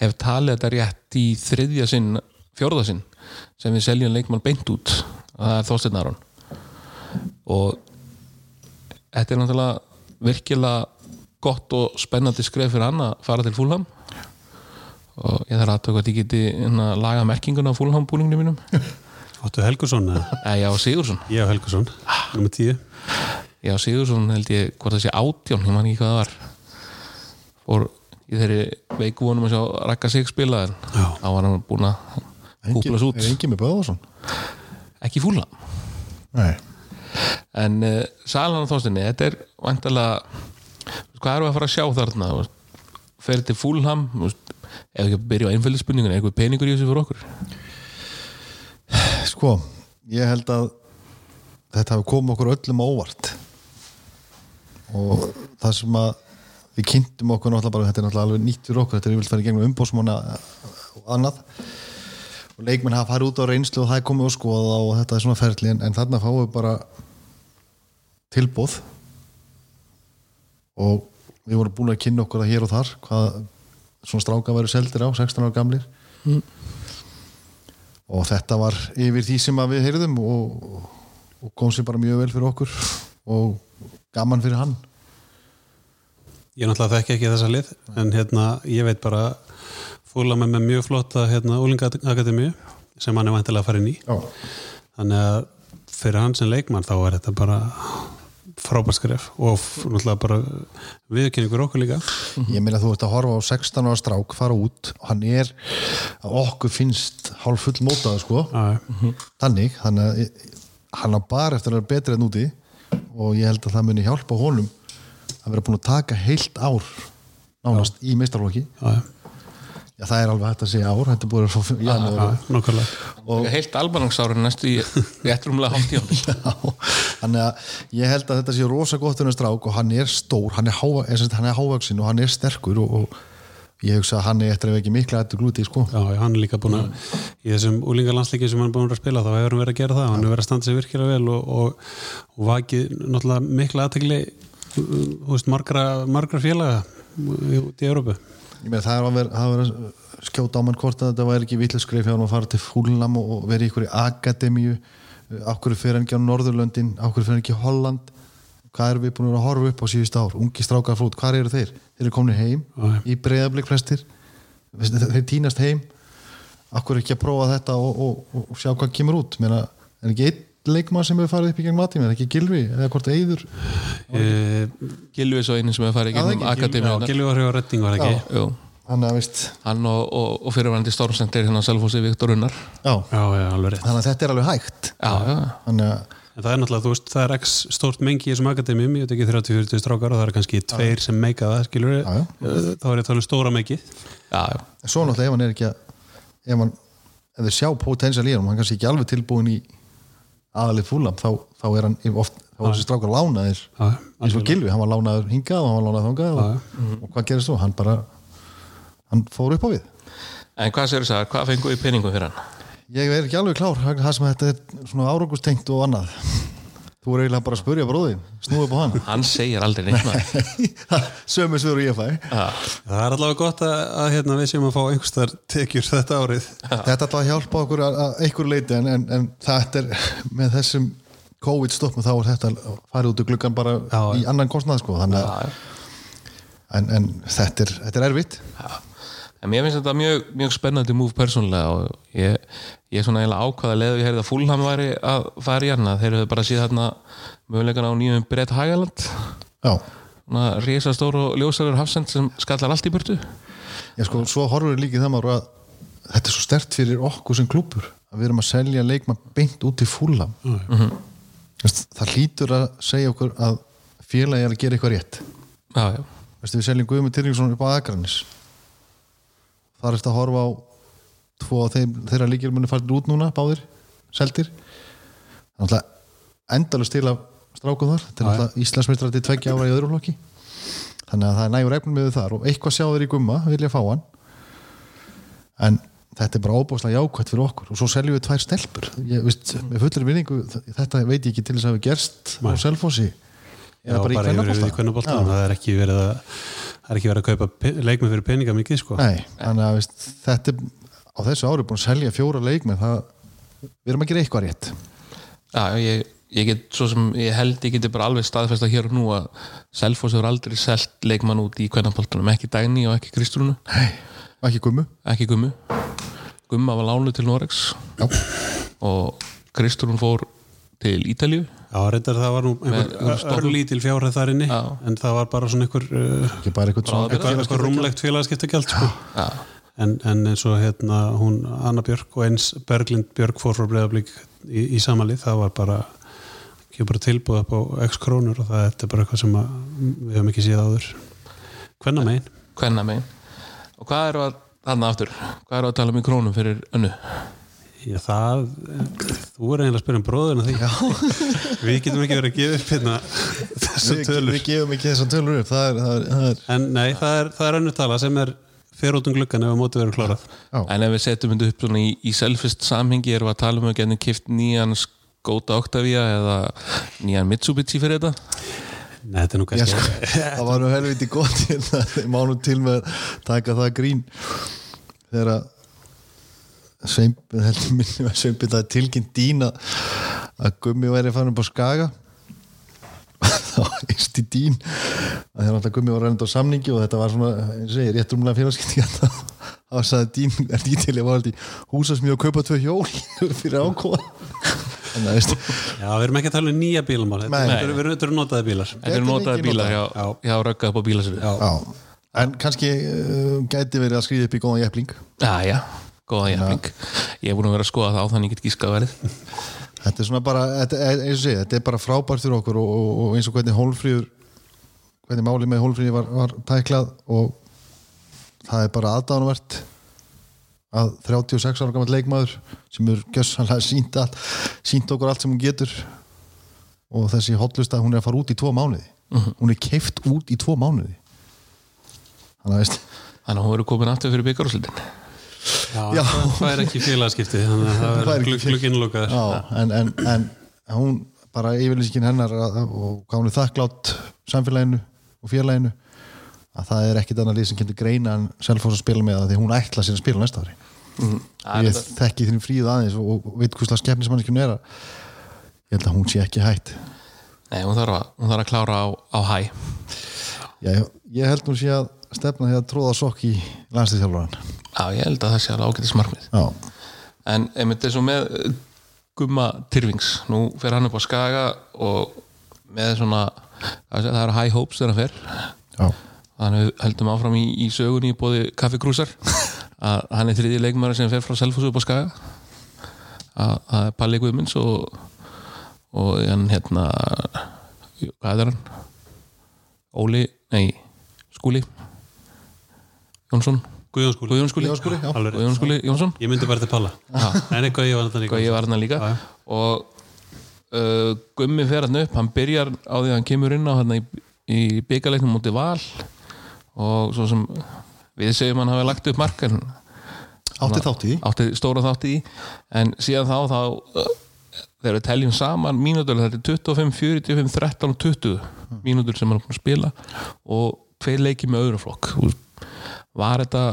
hef talið þetta rétt í þriðja sinn, fjórða sinn sem við seljum leikmann beint út það er Þorsteinn Aron. Og þetta er náttúrulega virkilega gott og spennandi skref fyrir hann að fara til fúlham og ég þarf aðtöku að ég geti hérna, laga merkinguna á fúlham búninginu mínum. Óttu Helgursson, eða? já, Sigursson og Helgursson, nummer tíu Já, Sigursson held ég hvort það sé átján, ég man ekki hvað það var fór í þeirri veiku vonum að sjá Raka sig spila en Já. þá var hann búin að kúplast út er engin með Böðvarsson ekki fúla Nei. en uh, Salan og Þórstinni þetta er vantilega hvað erum við að fara að sjá þarna þú veist? fer til fúlham ef ekki að byrja á einföldu spurningun eitthvað peningur í þessu fyrir okkur Sko, ég held að þetta hafi komið okkur öllum á óvart og það sem að við kynntum okkur náttúrulega bara, þetta er náttúrulega alveg nýtt fyrir okkur, þetta er yfirlega farið gegnum umbósmána og annað. Og leikmenn hafa farið út á reynslu og það er komið og skoða og þetta er svona ferli en, en þarna fáum við bara tilbóð og við vorum búin að kynna okkur það hér og þar hvað svona stráka væri seldir á 16 ára gamlir. Og þetta var yfir því sem við heyrðum og, og kom sér bara mjög vel fyrir okkur. Og gaman fyrir hann. Ég náttúrulega þekki ekki þessa lið en hérna, ég veit bara fúla með með mjög flotta hérna, úlingaakademíu sem hann er vantilega að fara inn í. Já. þannig að fyrir hann sem leikmann þá er þetta bara frábært skref og náttúrulega bara viðkynningur okkur líka. Ég meina þú ert að horfa á 16 ára strák fara út, hann er okkur finnst hálf full mótaði sko, Já, þannig þannig að hann á bara eftir að vera betri en úti og ég held að það muni hjálpa honum að vera búin að taka heilt ár nánast í meistarlóki já, já. Það er alveg hægt að segja ár þetta er búin að fá já, nokkulega og heilt albanangsárin næstu í réttrumlega hálftíðan Já, þannig að ég held að þetta sé rosa gott hennar strák og hann er stór, hann er, er, sagt, hann er hávaksin og hann er sterkur og, og ég hugsa að hann er eftir að ekki mikla eftir glúti sko. Já, hann er líka búin að í þessum úlingalandsleiki sem hann er búin að spila þá hefur hann verið að gera það, hann hefur verið að standa sig virkilega vel og, og, og vakið náttúrulega mikla aðtegli margra, margra félaga út í Európu það er að er skjóta á mann hvort að þetta væri ekki vitluskrif hjá hann að fara til fúlnam og vera í ykkur í akademíu okkur fyrir hann ekki á Norðurlöndin? Okkur fyrir hann ekki Holland? Hvað erum við búin að horfa upp á síðust ár? Ungi strákar frút, hvað eru þeir? Þeir eru komin heim Já. í breyðablik flestir. Þeir týnast heim. Okkur ekki að prófa þetta og, og, og, og sjá hvað kemur út? Meina, er ekki einn leikmann sem hefur farið upp í gegn matið er ekki Gilvi eða hvort Eyður e, Gilvi er svo einu sem hefur farið í Já, akademíunar Gilvi var hjá Redding var ekki? Hann hann og, og, og fyrirvændi Stormcenter hérna á Selfossi Viktor Unnar. Já, Já, já, alveg rétt. Þannig að þetta er alveg hægt. Já, já, þannig að En það er náttúrulega, þú veist, það er x stórt mengi í þessum akademíum, ég veit ekki 30-40 strákar og það er kannski tveir sem meika það, skilur Já, já. þá er ég að tala um stóra meiki já, svo náttúrulega ef hann er ekki að ef hann, ef þau sjá potensial í hann hann kannski ekki alveg tilbúin í aðalið fúlam, þá, þá er hann oft, þá er þessi strákar lánaðir. Eins og Gilvi, hann var lánaður hingað og hann var lánaður þangað og, og hvað gerist þú? Hann bara hann fór upp á við. En hvað sér þess að, hvað fengu ég er ekki alveg klár, það sem þetta er svona árangustengt og annað. Þú er eiginlega bara að spurja bróðin snúið upp á hann. Hann segir aldrei neitt maður. sömu svöru ég fæ. Já. Það er allavega gott að, að hérna, við séum að fá einhverstaðar tekjur þetta árið. Þetta ætla að hjálpa okkur að, að einhver leiti en, en, en þetta er með þessum COVID stoppum þá er þetta að fara út í gluggan bara Já, í annan kostnað sko Já, já. en, en þetta, er, þetta er erfitt. En mér finnst þetta mjög, mjög spennandi múf persónulega og ég, ég er svona eiginlega ákvaða leðu ég heyrði að Fúlham væri að fara í hann þeir eru bara síðan þarna mögulegan á nýjum Brett Hagaland já, svona risastór og ljósarur hafsend sem skallar allt í burtu. Ég sko svo horfur við líkið það maður að þetta er svo stert fyrir okkur sem klúpur að við erum að selja leikmann beint út í fúlam Já, það hlýtur að segja okkur að félagi er að gera eitthvað rétt. Já, já, Veistu, við seljum Guðmund Tyrfingsson upp á Akranis þar er þetta að horfa á tvo af þeim, þeirra líkir muni farin út núna, báðir, seldir. Að endalust til af strákum þar, þetta er alltaf Íslandsmeistrar til tveggja ára í öðru flokki. Þannig að það er nægur efnum með þar og eitthvað sjá þeir í Gumma, vilja fá hann. En þetta er bara óbúslega jákvæmt fyrir okkur. Og svo seljum við tvær stelpur. Ég, veist, með fullir vinningu, þetta veit ég ekki til þess að hafa gerst á Selfossi. Já, bara, bara yfir í kvennaboltan það er ekki verið að það er ekki verið að kaupa leikmenn fyrir peninga mikið sko. Nei, þannig að veist, þetta er á þessu ári búin að selja fjóra leikmenn það, við erum að gera eitthvað rétt. Já ég, ég get svo sem ég held ég geti bara alveg staðfesta hér og nú að Selfoss hefur aldrei selt leikmann út í kvennapoltunum, ekki Dagný og ekki Kristrúnu. Nei, ekki gummu. Ekki Gummu. Gumma var lánu til Norex Já, og Kristrún fór til Ítalíu. Já, reyndar það var nú örlítil fjárhæð þar inni. Já. en það var bara svona einhver, uh, ekki bara eitthvað svona eitthvað, eitthvað rúmlegt félagskiptagjald sko. já, en, en eins og hérna hún Anna Björk og eins Berglind Björk fór frá breyðablík í, í samalið það var bara ekki bara tilbúð upp á x krónur og það er bara eitthvað sem að, við höfum ekki séð áður. Hvenna megin Hvenna megin Og hvað eru að, þarna aftur Hvað eru að tala um í krónum fyrir önnu? Já, það, þú er eiginlega að spyrja um bróðuna því. Við getum ekki verið að gefa upp hérna þessar við, tölur. við gefum ekki þessar tölur upp það er, það er, það er en nei, það er, það er önnur tala sem er fyrir út um gluggan ef að móti verið klárað. Já. En ef við setjum þetta upp í, í selfist samhengi erum við að tala um að geta kipt nýjan Skoda Octavia eða nýjan Mitsubishi fyrir þetta? Nei, þetta er nú kannski sko, það var nú helviti gott hérna, ég má nú til með að taka það grín. Þegar að Sveinbjörn heldur minni að Sveinbjörn það er tilkynnt dín að Gummi væri farin upp á Skaga þá eist í dín. Að þegar alltaf Gummi var reynda á samningi og þetta var svona, eins og segir, rétt rúmlega félagskiptinga þá sagði dín, er dín til ég var alltaf í húsasmíð og kaupa tvö hjól fyrir ákóða að Já, við erum ekki að tala um nýja bílamál. Þetta Nei. við erum- þetta eru notaði bílar. Þetta eru Gæti notaði bílar hjá, Já. hjá röggað upp á Já, en kannski uh, gæti verið að skrýða upp í góðan jæfling já, já. Góða jæfling Ég er búin að vera að skoða það á þannig ég get gískað verið Þetta er svona bara, þetta, eins og segja, þetta er bara frábært fyrir okkur og, og, og eins og hvernig hólfríður hvernig málið með hólfríði var, var tæklað og það er bara aðdánuvert að 36 ára gammal leikmaður sem er gjössanlega sínt allt sínt okkur allt sem hún getur og þessi hotlusta, hún er að fara út í tvo mánuði. Hún er keift út í tvo mánuði. Þannig að að hún verður komin aftur fyrir byggarúslitin Já, Já. Það, er ekki félagskipti þannig að það er ekki glugg, glugginn lokaður. Já, en, en, en hún bara yfirlýsingin hennar að, og hvað hún er þakklátt samfélaginu og félaginu að það er ekkit annað lið sem kemur greina en Selfoss að spila með það því hún ætla sér að spila næsta ári. Það ég þekki þín fríð aðeins og, og veit hvers slags keppnismannskjum er að ég held að hún sé ekki hætt. Nei, hún þarf að, hún þarf að klára á, á hæ. Já, ég, ég held hún sé að stefna því að tróða sokk í landslýþjálfur Já, ég held að það sé alveg ágætis markmið. Já, En einmitt eins og með eh, Gumma Tyrfings, nú fer hann upp á Skaga og með svona það eru high hopes þegar hann fer. Þannig heldum áfram í, í sögunni bóði kaffikrúsar að hann er þriði leikmæri sem fer frá Selfossu upp á Skaga. Að það er Palli Guðmunds og og hann hérna hvað er hann? Óli, nei, Skúli Jónsson Guðjón skúli Guðjón Skúli Guðjón Skúli, já. Alveg rétt. Guðjón Skúli Jónsson. Ég myndi bara til Palla. En eitthvað ég var þetta líka? Og ég var hann líka og uh, Gummi fer hann upp. Hann byrjar á því að hann kemur inn á hann í, í byggarleiknum mútið val. Og svo sem við segjum hann hafi lagt upp mark en átti þátt í því. átti stóra þátt í. En síðan þá þá uh, þegar við teljum saman mínútur þetta er 25, 45, 13 og 20 mínútur sem hann er búin að spila. Og tveir leiki með öðrum flokk. Veist, var þetta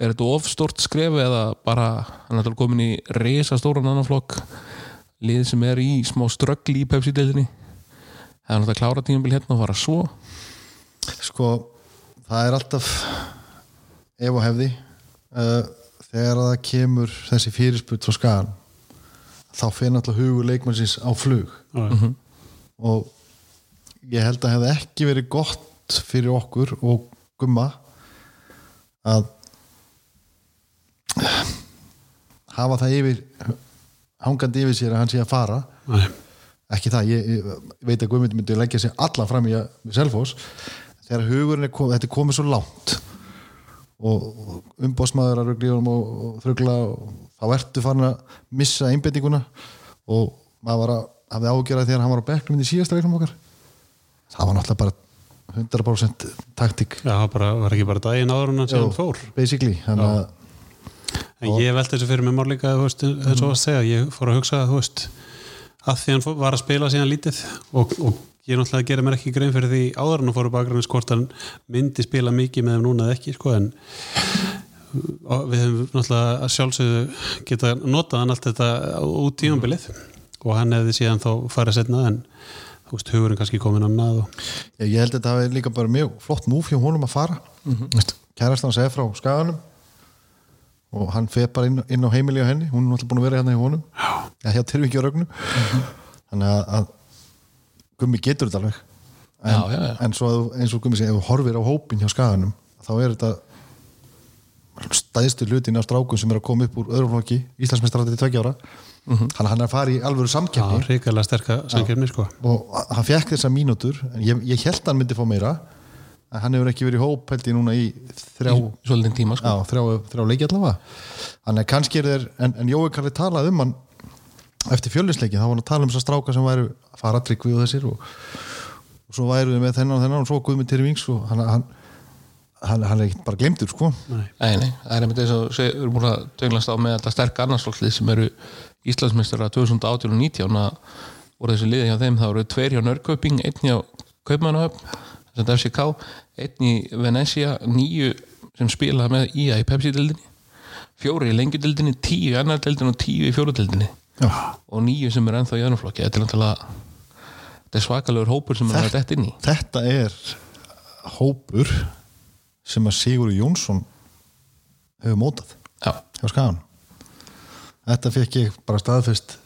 er þetta ofstort skref eða bara hann er alltaf komin í resa stóran annan flokk lið sem er í smá ströggli í Pepsi-deildinni er alltaf að klára tímabil hérna og fara svo. Sko, það er alltaf ef og hefði. Uh, þegar það kemur þessi fyrirspurt frá skagan þá fyrir náttúrulega hugur leikmannsins á flug. Já, og ég held að hefði ekki verið gott fyrir okkur og gumma að hafa það yfir hangandi yfir sér að hann sé að fara. Nei. ekki það, ég, ég veit að Guðmundur myndi leggja sig alla fram í að Selfoss. Þegar hugurinn er komið, þetta er komið svo langt og umbóðsmaður að honum og, og þrögla og þá ertu farin að missa einbendinguna og maður var að hafði ágjörað þegar hann var á bekknum í síðasta leiknum okkar. Það var náttúrulega bara 100% taktík. Já, bara, var ekki bara daginn áður en hann fór? basically að En ég velti þessu fyrir mig mál líka veist, eins og að segja, ég fór að hugsa veist, að því hann var að spila síðan lítið og, og ég náttúrulega gerir mér ekki grein fyrir því áður en að fóru bakgrænins hvort hann myndi spila mikið með þeim núna eða ekki sko, en við höfum náttúrulega að sjálfsögðu geta notað hann allt þetta út tímambilið og hann hefði síðan þá farið setna en veist, hugurinn kannski komin annað og, ég, ég held að þetta hafi líka bara mjög flott múf hjá honum að fara. Mm -hmm. kærast hann segja frá skaganum og hann fer bara inn, inn á heimili á henni. Hún er náttúrulega búin að vera hérna hjá honum. Já, hjá Tyrfingi og Rögnu þannig að, að Gummi getur þetta alveg. En, Já, já, já. en svo eins og Gummi segir, ef þú horfir á hópin hjá skaganum þá er þetta stæðstu hlutin af strákum sem er að koma upp úr öðrum flokki Íslandsmeistarandi til tveggja ára hann, hann er að fara í alvöru Já, samkeppni ríkilega sterka samkefni sko. Og hann fekk þessa mínútur en ég, ég held að hann myndi fá meira en hann hefur ekki verið í hóp held ég núna í þrjá, svolítið tíma sko. já, þrjá, þrjá leiki allavega. Þannig að kannski er þeir en, en Jói Karli talað um hann eftir fjöldisleiki, þá var hann að tala um þessar stráka sem væru fara tryggvi og þessir og, og svo væru við með þennan og þennan og svo Guðmund Terri Vings og hann, hann, hann, hann er ekkert bara glemtur sko. Nei, nei, það er einmitt eins og við erum búin að tönglast á með þetta sterk annarslokklið sem eru Íslandsmeistara 2018 og 19 að voru þessi liði hjá þeim, það voru tveir hjá Nörgköping, einn hjá Kaupmannahöfn sem þetta FCK, einn í Venecia, nýju sem spilaði með IA í Pepsi-dildinni fjóri í lengjudildinni, tíu í annar-dildinni og tíu í fjóru-dildinni og nýju sem er ennþá í öðrumflokki þetta er náttúrulega þetta er svakalegur hópur sem er að detta inn í. þetta er hópur sem að Sigur Jónsson hefur mótað Já, hjá Skagan þetta fekk ég bara staðfest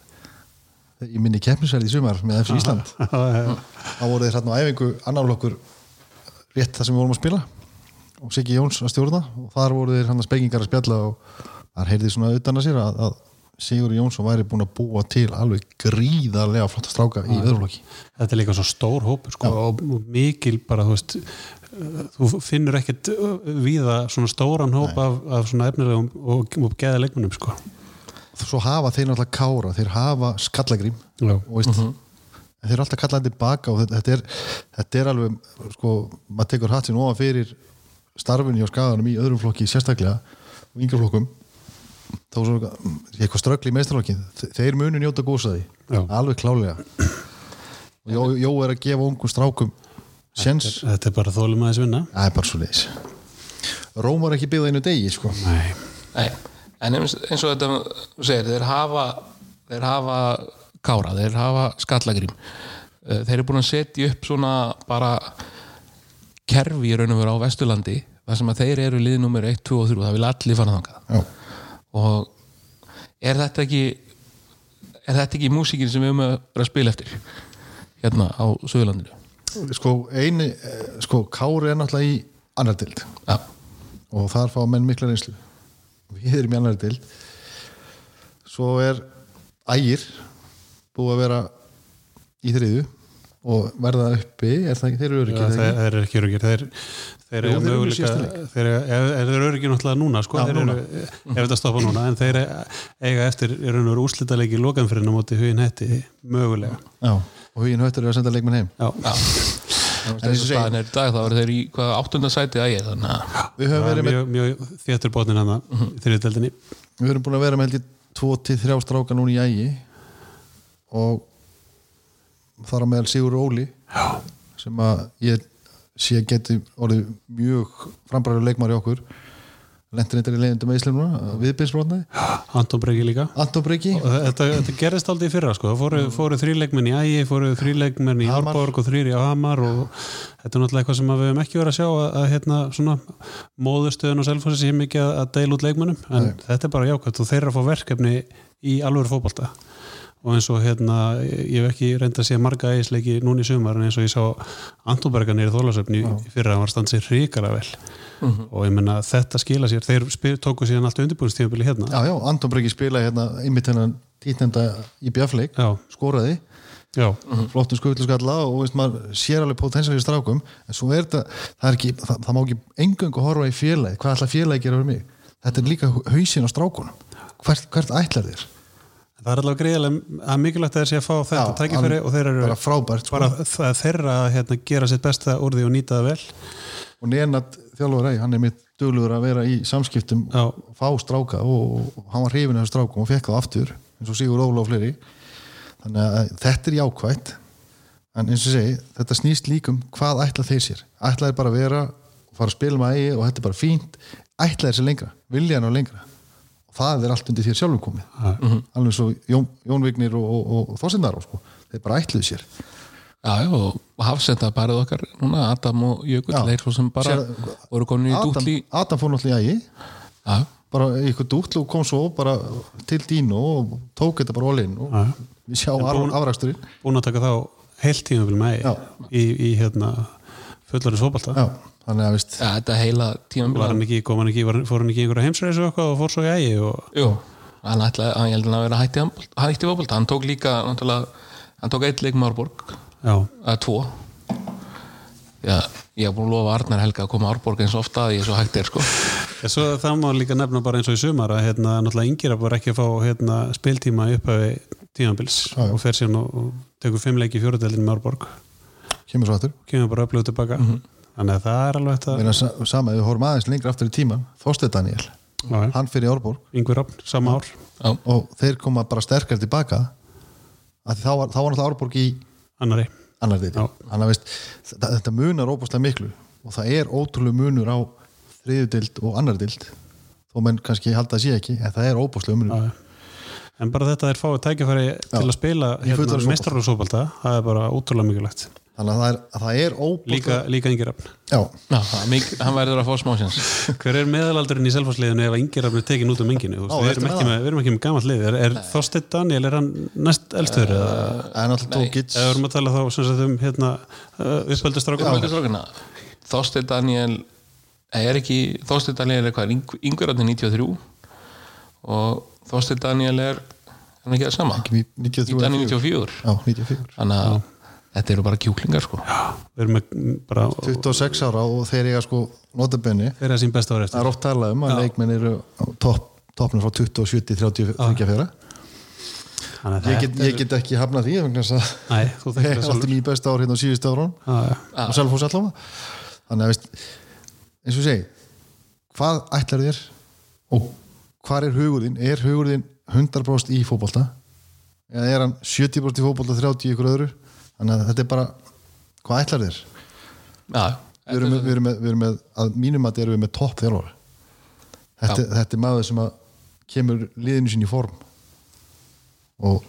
í minni keppnisverði í sumar með FC Ísland. Þá voru þeir hérna á æfingu annarflokkur rétt það sem við vorum að spila. Og Siggi Jóns að stjórna. Og þar voru þeir hann að spekingar að spjalla og þar heyrði svona utan að sér að, að Sigur Jónsson væri búin að búa til alveg gríðarlega flotta stráka í öðruflokki þetta er líka svo stór hópur sko, og, mikil bara þú veist þú finnur ekkert víða svona stóran hóp af, af svona efnilegum og, og geða leikmunum sko. Svo hafa þeir náttúrulega kára þeir hafa skallagrím og veist, en þeir eru alltaf kallaði tilbaka og þetta, þetta, er, þetta er alveg sko, maður tekur hatt sér ofan fyrir starfinu hjá skaganum í öðrum flokki sérstaklega og yngra flokkum. Þá er svo eitthvað ströggli í meistarflokki þeir munu njóta gósaði alveg klálega og Jó, Jó er að gefa ungum strákum séns, þetta er bara þólum aðeins vinna. Það er bara svo leiðis Róm var ekki byggða einu degi sko. Nei. Nei, en eins eins og þetta segir, þeir hafa þeir hafa kára, þeir hafa skallagrím. Eh, þeir eru búin að setja upp svona bara kerfi í raun og veru á Vesturlandi þar sem að þeir eru lið nummer 1, 2 og 3 það vil allir fara þangað. Já. og er þetta ekki er þetta ekki músíkin sem við höfum að spila eftir hérna á Suðurlandinu? Sko, eini, eh, sko Kári er náttúrulega í annar dild Já, og þar fá menn mikla reynslu við erum í annar dild svo er ægir búið að vera í þriðu og verða uppi. Er það ekki, þeir eru öryggir þeir, þeir eru ekki öryggir þeir, þeir eru eru leik. þeir, eru öryggir náttúrulega núna sko, Já, þeir núna. eru, ef þetta stoppa núna. En þeir eiga eftir, eru nú úrslitaleiki lokanfyrirna móti hugin hætti mögulega. Já, og huginn höttur er að senda leikmenn heim. Já, já en eins og staðin er í dag þá eru þeir í hvaða áttunda sæti að ég þannig að við höfum verið með mjög, mjög þéttur bótnin hann Mhm. í þriðdeldinni við höfum búin að vera með held ég tvo til þrjá stráka núna í ægi og þar á meðal Sigur Óli Já, sem að ég sé að geti orðið mjög frambræður leikmar í okkur lendur eitthvað í leiðundum með Íslemuna viðbyrnsbrotnaði, Anton Breki líka. Anton Breki. Þetta, þetta gerist aldrei fyrra sko. það fóru, fóru þrýleikmenn í Ægi, fóru þrýleikmenn í. Árborg og þrýri á Hamar og þetta er náttúrulega eitthvað sem að við hefum ekki verið að sjá að, að hérna svona móðustöðun og selfhósi sé mikið að, að deila út leikmennum en þetta er bara jákvæmt og þeir eru að fá verkefni í alvöru fótbolta og eins og hérna, ég hef ekki reynd að sé marga ægisleiki núna í sumar en eins og ég sá Antonberga nýri þólasöfni í fyrra hann var stansið ríkala vel. Og ég menna þetta skila sér. Þeir spyr, tóku síðan allt undirbúinstíðanbili hérna. Já, já, Anton Breki spilaði hérna einmitt hennan títnenda í bjafleik Já. skoraði, Já, flottum skutluskalla og veist, maður sér alveg potensial í strákum. En svo er þetta, það er ekki það, það má ekki engöngu horfa í félagi hvað ætla félagi að gera fyrir mig? Þetta er líka hausin á strákunum. Hvert, hvert ætlar þér Það er allavega greiðilega að mikilvægt að þeir sé að fá þetta Já, tækifæri og þeir eru bara frábært, sko. bara það er þeirra að hérna, gera sitt besta úr því og nýta það vel. Og Nenad þjálfur æg, hann er mitt dugluður að vera í samskiptum Já. og fá stráka og, og hann var hrifin af strákum og fekk það aftur eins og Sigur Óla og fleiri. Þannig að þetta er jákvætt. En eins og segi, þetta snýst líkum hvað ætla þeir sér, ætla þeir bara að vera og fara að spila með ægi og þetta er bara fínt. Ætla þeir sér lengra, vilja hann á lengra það er allt undir þér sjálfum komið. Alveg svo Jón, Jón Vignir og, og, og, og Þorsendar sko. þeir bara ætluðu sér. Já, og hafsenda parið okkar núna, Adam og Jökull, þeir svo sem bara Sér- voru komin í dútli. Adam fór náttúrulega í ægi. Bara í eitthvað dútl og kom svo bara til Dino og tók þetta bara all-in og Já. við sjá En búin- að taka þá heilt með Já. í, í hérna fullorinn svopalta Já, þannig að veist ja, þetta heila tíma var hann ekki, kom hann ekki, var, fór hann ekki í einhverja heimsreisu og eitthvað og fór svo í ægi og Jú, hann ætlaði, hann hann að vera hætti hætti fótbolta, hann tók líka hann tók eitt leik með Árborg. Já, eða tvo. Já, ég hef búin að lofa Arnar Helga að koma á Árborg eins og ofta að ég er svo hægt er sko. Ja, svo það má líka nefna bara eins og í sumar að hérna, náttúrulega yngir var ekki að fá hérna, spiltíma upp af tímabils Já, já. og fer síðan og, og tekur fimm leiki í fjóradeldin með Árborg. Kemur svo aftur. Kemur bara upplöðu tilbaka þannig að það er alveg þetta Meina, sa- sama, við horfum aðeins lengra aftur í tíman Þorsteinn Daniel, Já, hann fyrir Árborg. Yngvi Rafn, sama ár. Já, og þeir koma bara sterkar tilbaka þá var, þá var náttúrulega Árborg í annari annar deiti Já. þannig að veist, þetta, þetta munar óbúslega miklu. Og það er ótrúlega munur á þriðudild og annar dild þó menn kannski halda að sé ekki en það er óbúslega munur. Já, en bara þetta er fáið tækifæri til að spila hérna, meistararúsópalta það er bara ótrúlega mikilvægt þannig að það er, að það er óbúslega líka, líka Yngvi Rafn. Já, Já það er mik- hann verður að fá smásins hver er meðalaldurinn í selfarsliðinu ef Yngvi Rafn er tekin út um enginu? Á, við, erum með ekki með, við erum ekki með gamall lið. Er, er Þorsteinn Daniel, er hann næst elstur eða? En alltaf Tókic eða vorum að tala þá sem sagt um hérna, uh, uppöldustrákum Þorstein Daniel er ekki, Þorstein Daniel er hvað, yngverðarnir 93 og Þorstein Daniel er er hann ekki það sama? 93 Daniel 94 94 já, 94 þannig að þetta eru bara kjúklingar sko. Við erum með bara 26 ára og þeir eiga sko notabenni fyrir að sín besta ári það eftir er oft talað um að leikmenn eru á topp toppnum frá 27 til 34 Þannig að ég get, ég get ekki hafnað því vegna þess að Nei, þú er það alltaf mjög besta ár hérna á síðustu ára Já, já. og Selfoss allavega. Þannig að veist, eins og segi hvað ætlar þér og hvað er hugurðin er hugurðin 100% í fótbolta? Eða er hann 70% í fótbolta 30 í ykkur öðru þannig að þetta er bara hvað ætlar þér? Já, við erum, við erum, með, við erum með að mínum að erum við með topp þjálfara þetta, þetta er maður sem að kemur liðinu sín í form. Og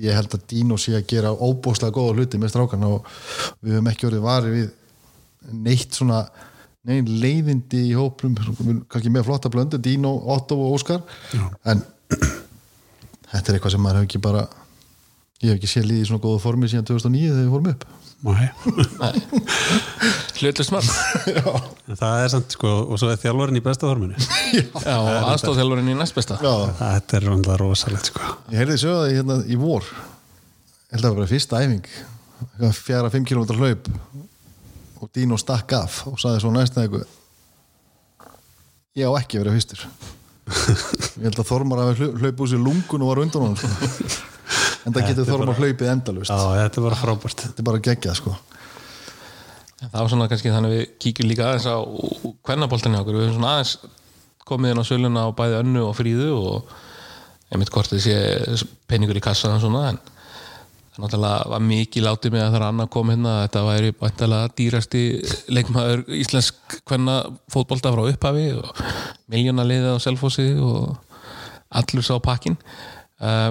ég held að Dino sé að gera óbúslega góða hluti með strákarna og við höfum ekki orðið varið við neitt svona negin leiðindi í hóplum kannski með flotta blöndu, Dino, Otto og Óskar. En þetta er eitthvað sem maður hefur ekki bara ég hef ekki séð liðið í svona góða formi síðan 2009 þegar við fórum upp. Nei. hlutlust marg En það er samt sko og svo er þjálfarinn í besta forminu. Já, og aðstofþjálfurinn í næst besta. Já, þetta er rúndlega rosalegt sko. Ég heyrði sögða hérna í vor. Held að það var bara fyrsta æfing. Eitthvað fjara 5 km hlaup og Dino stakk af og saði svo næsta eitthvað ég á ekki að vera fyrstur. Ég held að Þormar hafi hlaup úr sér lungun og var undan honum sko. En það getur Þormar hlaupið endalust Já, þetta er bara frábært. Þetta er bara geggjað sko. Það var svona kannski þannig að við kíkjum líka aðeins á kvennaboltinni okkur, við höfum svona aðeins komið inn á söluna á bæði önnu og fríðu og einmitt hvort þið sé peningur í kassan og svona en það náttúrulega var mikið látið með að það er annað kom hérna að þetta væri bæntalega dýrasti leikmaður íslensk kvenna fótbolta frá upphafi og miljónaliðið á selfossi og allur sá pakkin uh,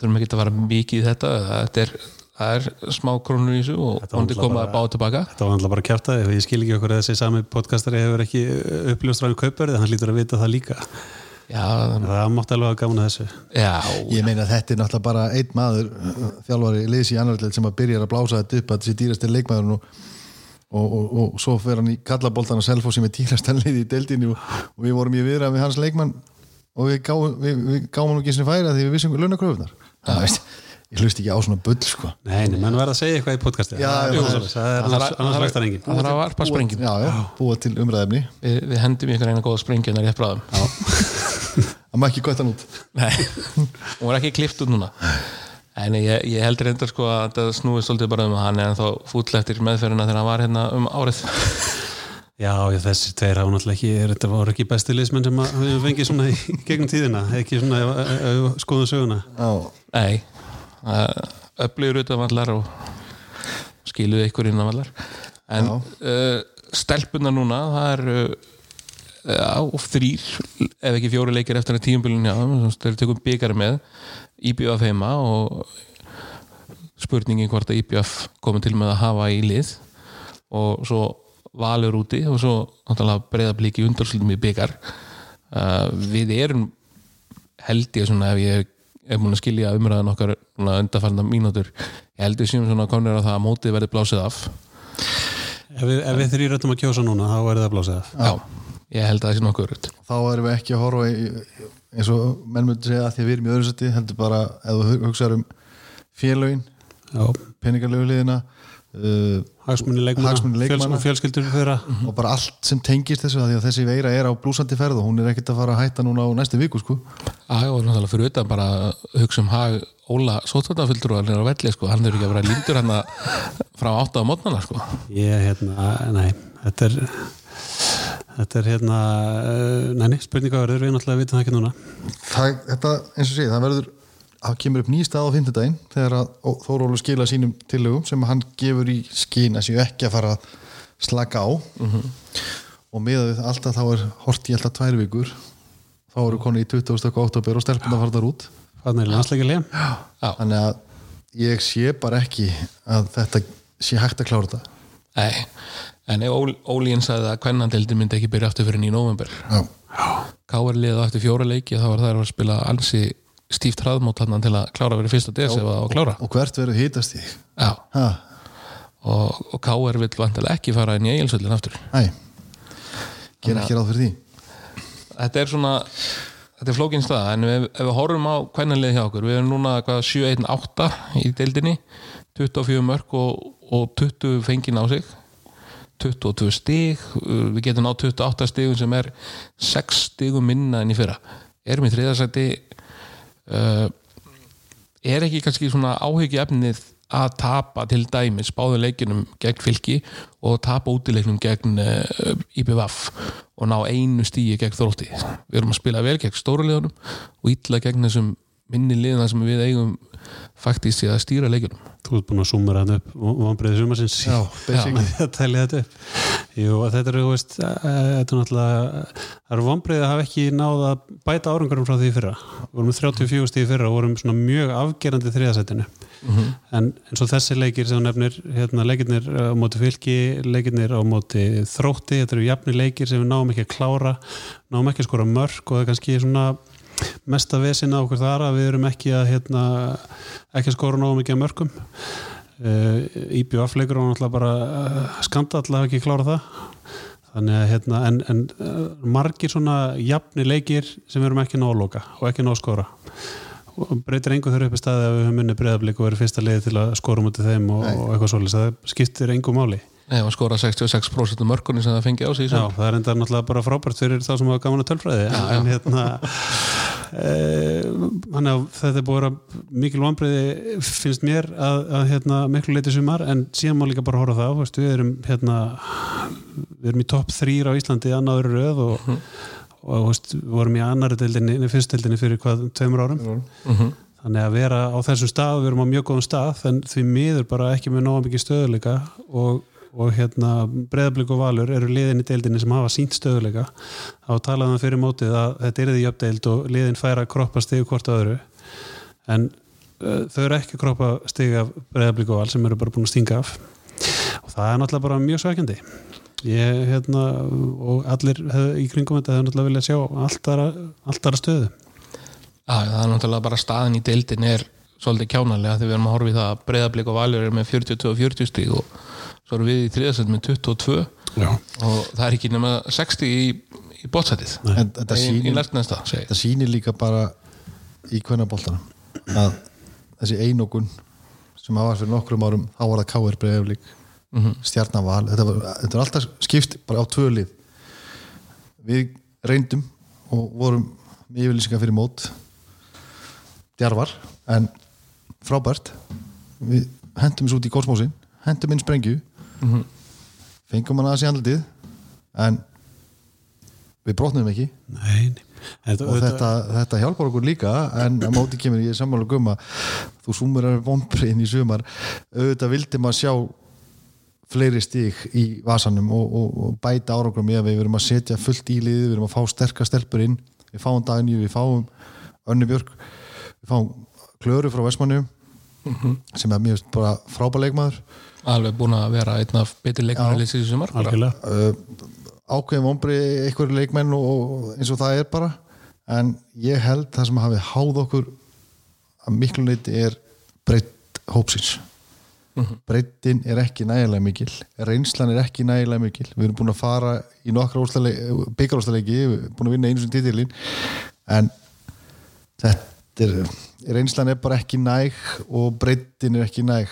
þurfum ekki að vara mikið í þetta þetta er, það er smá krónur í þessu og hóndi náttúrulega koma bara- að bá tilbaka. Þetta var alltaf bara kjæftað ég skil ekki okkur að þessi sami podcastari hefur ekki uppljóstræðin kaupverði, hann lítur að vita það líka. Já, það mátti alveg að gaman að þessu. Já, ég meina að þetta er náttúrulega bara einn maður uh, þjálfari liðs í annarlega sem að byrja að blása þetta upp að þessi dýrasti leikmaður og, og, og, og svo fer hann í kallaboltan og selfósi með dýrasta liði í deildinu og, og við vorum í viðra með hans leikmann og við gáum, við, við gáum hann ekki sem færa því við vissum launakröfunar það veist, ég hlust ekki á svona bull sko. Nei, nei, menn verða að segja eitthvað í podcasti. Já, það er, það er Það annars, annars það engin það þarf að varpa sprengjum. Já, já, búa til umræðefni við, við hendum ykkur eina góða sprengjuna rétt bráðum. Það má ekki gott hann út. Nei, hún var ekki klift út núna. En ég, ég heldur endur sko að þetta snúið svolítið bara um að hann er ennþá fúll eftir meðferðina þegar hann var hérna um árið Já, já, þessi tveir hafa náttúrulega ekki, er, þetta voru ekki besti liðsmenn sem að við höfum fengið svona í gegnum tíðina, ekki svona ef- ef ef skoðum söguna. já, Nei, öflugur út af allar og skiluðu ykkur inn af allar en uh, stelpunar núna það er uh, á þrýr ef ekki fjóri leikir eftir að tíumbylun já, þeir tökum byggari með IBF heima og spurningi hvort að IBF komið til með að hafa í lið. Og svo valur úti og svo náttúrulega breyða bliki undarslutum í byggar uh, við erum held ég svona ef ég er búin að skilja umræðan okkar undarfærna mínútur ég held ég séum svona konur að það að mótið verði blásið af. Ef við, ef við þrýrættum að kjósa núna þá er það blásið Já, ég held að það sé nokkuð örugt þá erum við ekki að horfa í, eins og menn myndi segja að því að við erum í öðru seti heldur bara ef þú hugsaður um félögin, Já, peningarlegu liðina uh, hagsmunni leikmanna, fjölskyldur þeirra og bara allt sem tengist þessu að því að þessi veira er á blúsandi ferð og hún er ekkert að fara að hætta núna á næstu viku sko. Já, og náttúrulega fyrir utan bara að hugsa um hag Óla Sótvöldafyldur og hann er á velli sko. hann er ekki að vera lindur hann frá átta á mótnana sko. Ég, hérna, nei, þetta er þetta er hérna uh, neini, spurningaverður, við náttúrulega vitum það ekki núna það, þetta eins og sé, það verður það kemur upp ný stað á fimmtudaginn þegar að Þórólu skila sínum tillögum sem hann gefur í skín að séu ekki að fara að slaka á. Og með við alltaf þá er hort í alltaf tvær vikur þá eru konu í 20. oktober og stelpuna fara þar út. Þannig er að ég sé bara ekki að þetta sé hægt að klára þetta. Nei En Ólín sagði að kvennandeldi myndi ekki byrja aftur fyrir í november Já. Káar liða eftir fjóra leiki þá var það að spila ansi stíft hraðmót hann til að klára ef það á að klára. og hvert ég Já, ha, og, og Káar vill vantilega ekki fara inn í eigilsöldin aftur. Næ gera ekki ráð fyrir því. Þetta er svona þetta er flókin stað en ef, ef við horfum á kvennanlið hjá okkur við erum núna hvað 7-1-8 í deildinni 24 mörg og, og 20 fengin á sig 22 stig við getum nátt 28 stigum sem er 6 stigum minna enn í fyrra. Erum í þriðarsæti uh, er ekki kannski svona áhyggju efnið að tapa til dæmis báðu leikinum gegn fylki og tapa útileiknum gegn uh, IPVF og ná einu stíi gegn þrótti? Við erum að spila vel gegn stórulegunum og illa gegn þessum minni liðina sem við eigum faktist í að stýra leikunum Þú ert búin að sumera þetta upp vonbreiði sumarsins. Já, að tælja þetta upp. Jú, og þetta eru, þú veist, eh, þetta er náttúrulega það eru vonbreiði að hafa ekki náð að bæta árangurum frá því fyrra. Við vorum með 34 stíði fyrra og vorum svona mjög afgerandi þriðasættinu en eins og þessi leikir sem nefnir hérna, leikirnir á móti fylki leikirnir á móti þrótti þetta eru jafni leikir sem við náum ekki að klára náum ekki að skora mörg og það er kannski svona mesta vesin á okkur þar að við erum ekki að hérna, ekki að skora náum ekki að mörgum uh, IBF leikur og náttúrulega bara uh, skanda allavega ekki að klára það. Þannig að hérna en, en uh, margir svona jafni leikir sem við erum ekki að ná að loka og ekki að ná að skora. Og breytir engu þurru upp í staði að við höfum munni breyðablík og verið fyrsta liði til að skora mútið þeim og, og eitthvað svolítið, það skiptir engu máli. Nei, að skora 66% mörkunni sem það fengi á sig í Já, það er enda náttúrulega bara frábært fyrir þá sem hafa gaman að tölfræði. En hérna e, hann að þetta er búið að mikil vanbriði finnst mér að, að hérna, miklu leiti sumar en síðan má líka bara horfa það veist, við erum hérna við erum í topp þrýr á Íslandi annaður röð og, og veist, við vorum í annari deildinni, fyrstdeildinni fyrir hvað, tveimur árum Mhm. þannig að vera á þessum stað við erum á mjög góðum stað en því miður bara ekki með náða mikið stöðuleika og, og hérna breðablík og valur eru liðin í deildinni sem hafa sínt stöðuleika þá talaðum við fyrir mótið að þetta er því jöfdeild og liðin færa að kroppa stig hvort öðru. En uh, þau eru ekki að kroppa stig af breðablík og val sem eru bara búin að stinga af. Og það er náttúrulega bara mjög svækjandi ég hérna og allir í kringum þetta hefur náttúrulega viljað sjá alltara, alltara stöðu. Já, það er náttúrulega bara staðin í deildin er svolítið kjánalega þegar við erum að horfa í það að breyðablík og valur er með 42 og 40 stíg og svo erum við í þriðasend með 22 Já. og það er ekki nema 60 í, í bótsætið En þetta sýnir, líka bara í kvennaboltana að þessi einokun sem hafa fyrir nokkrum árum þá var það K.R. Breiðaflík mm -hmm. stjarnaval, þetta var, þetta var alltaf skipt bara á tvölið við reyndum og vorum með yfirlýsingar fyrir mót. Djarvar en frábært. Við hendum þessu út í kosmósin hendum inn sprengju fengum hann aðeins í andlitið en við brotnum ekki. Nei. Þetta, og þetta, þetta hjálpar okkur líka en á móti kemur ég sammála gumma þú súmur er vonbriðin í sumar. Auðvitað vildi maður sjá fleiri stík í vasanum og, og, og bæta árangur með að við verum að setja fullt í liði, við verum að fá sterkar stelpur inn. Við fáum Dagný, við fáum Önni Björk, við fáum Klöru frá Vestmannu sem er mjög bara frábær leikmaður. Alveg búin að vera einn af betur leikmælis í sumar bara. algjörlega. Uh, ákveðin vombri einhverju leikmenn og, og eins og það er bara. En ég held það sem hafi háð okkur að miklu leiti er breytt hópsins. Breytin er ekki nægilega mikil reynslan er ekki nægilega mikil. Við erum búin að fara í nokkra byggarústaleiki, við erum búin að vinna einu sem titilin en þetta er reynslan er bara ekki næg og breytin er ekki næg.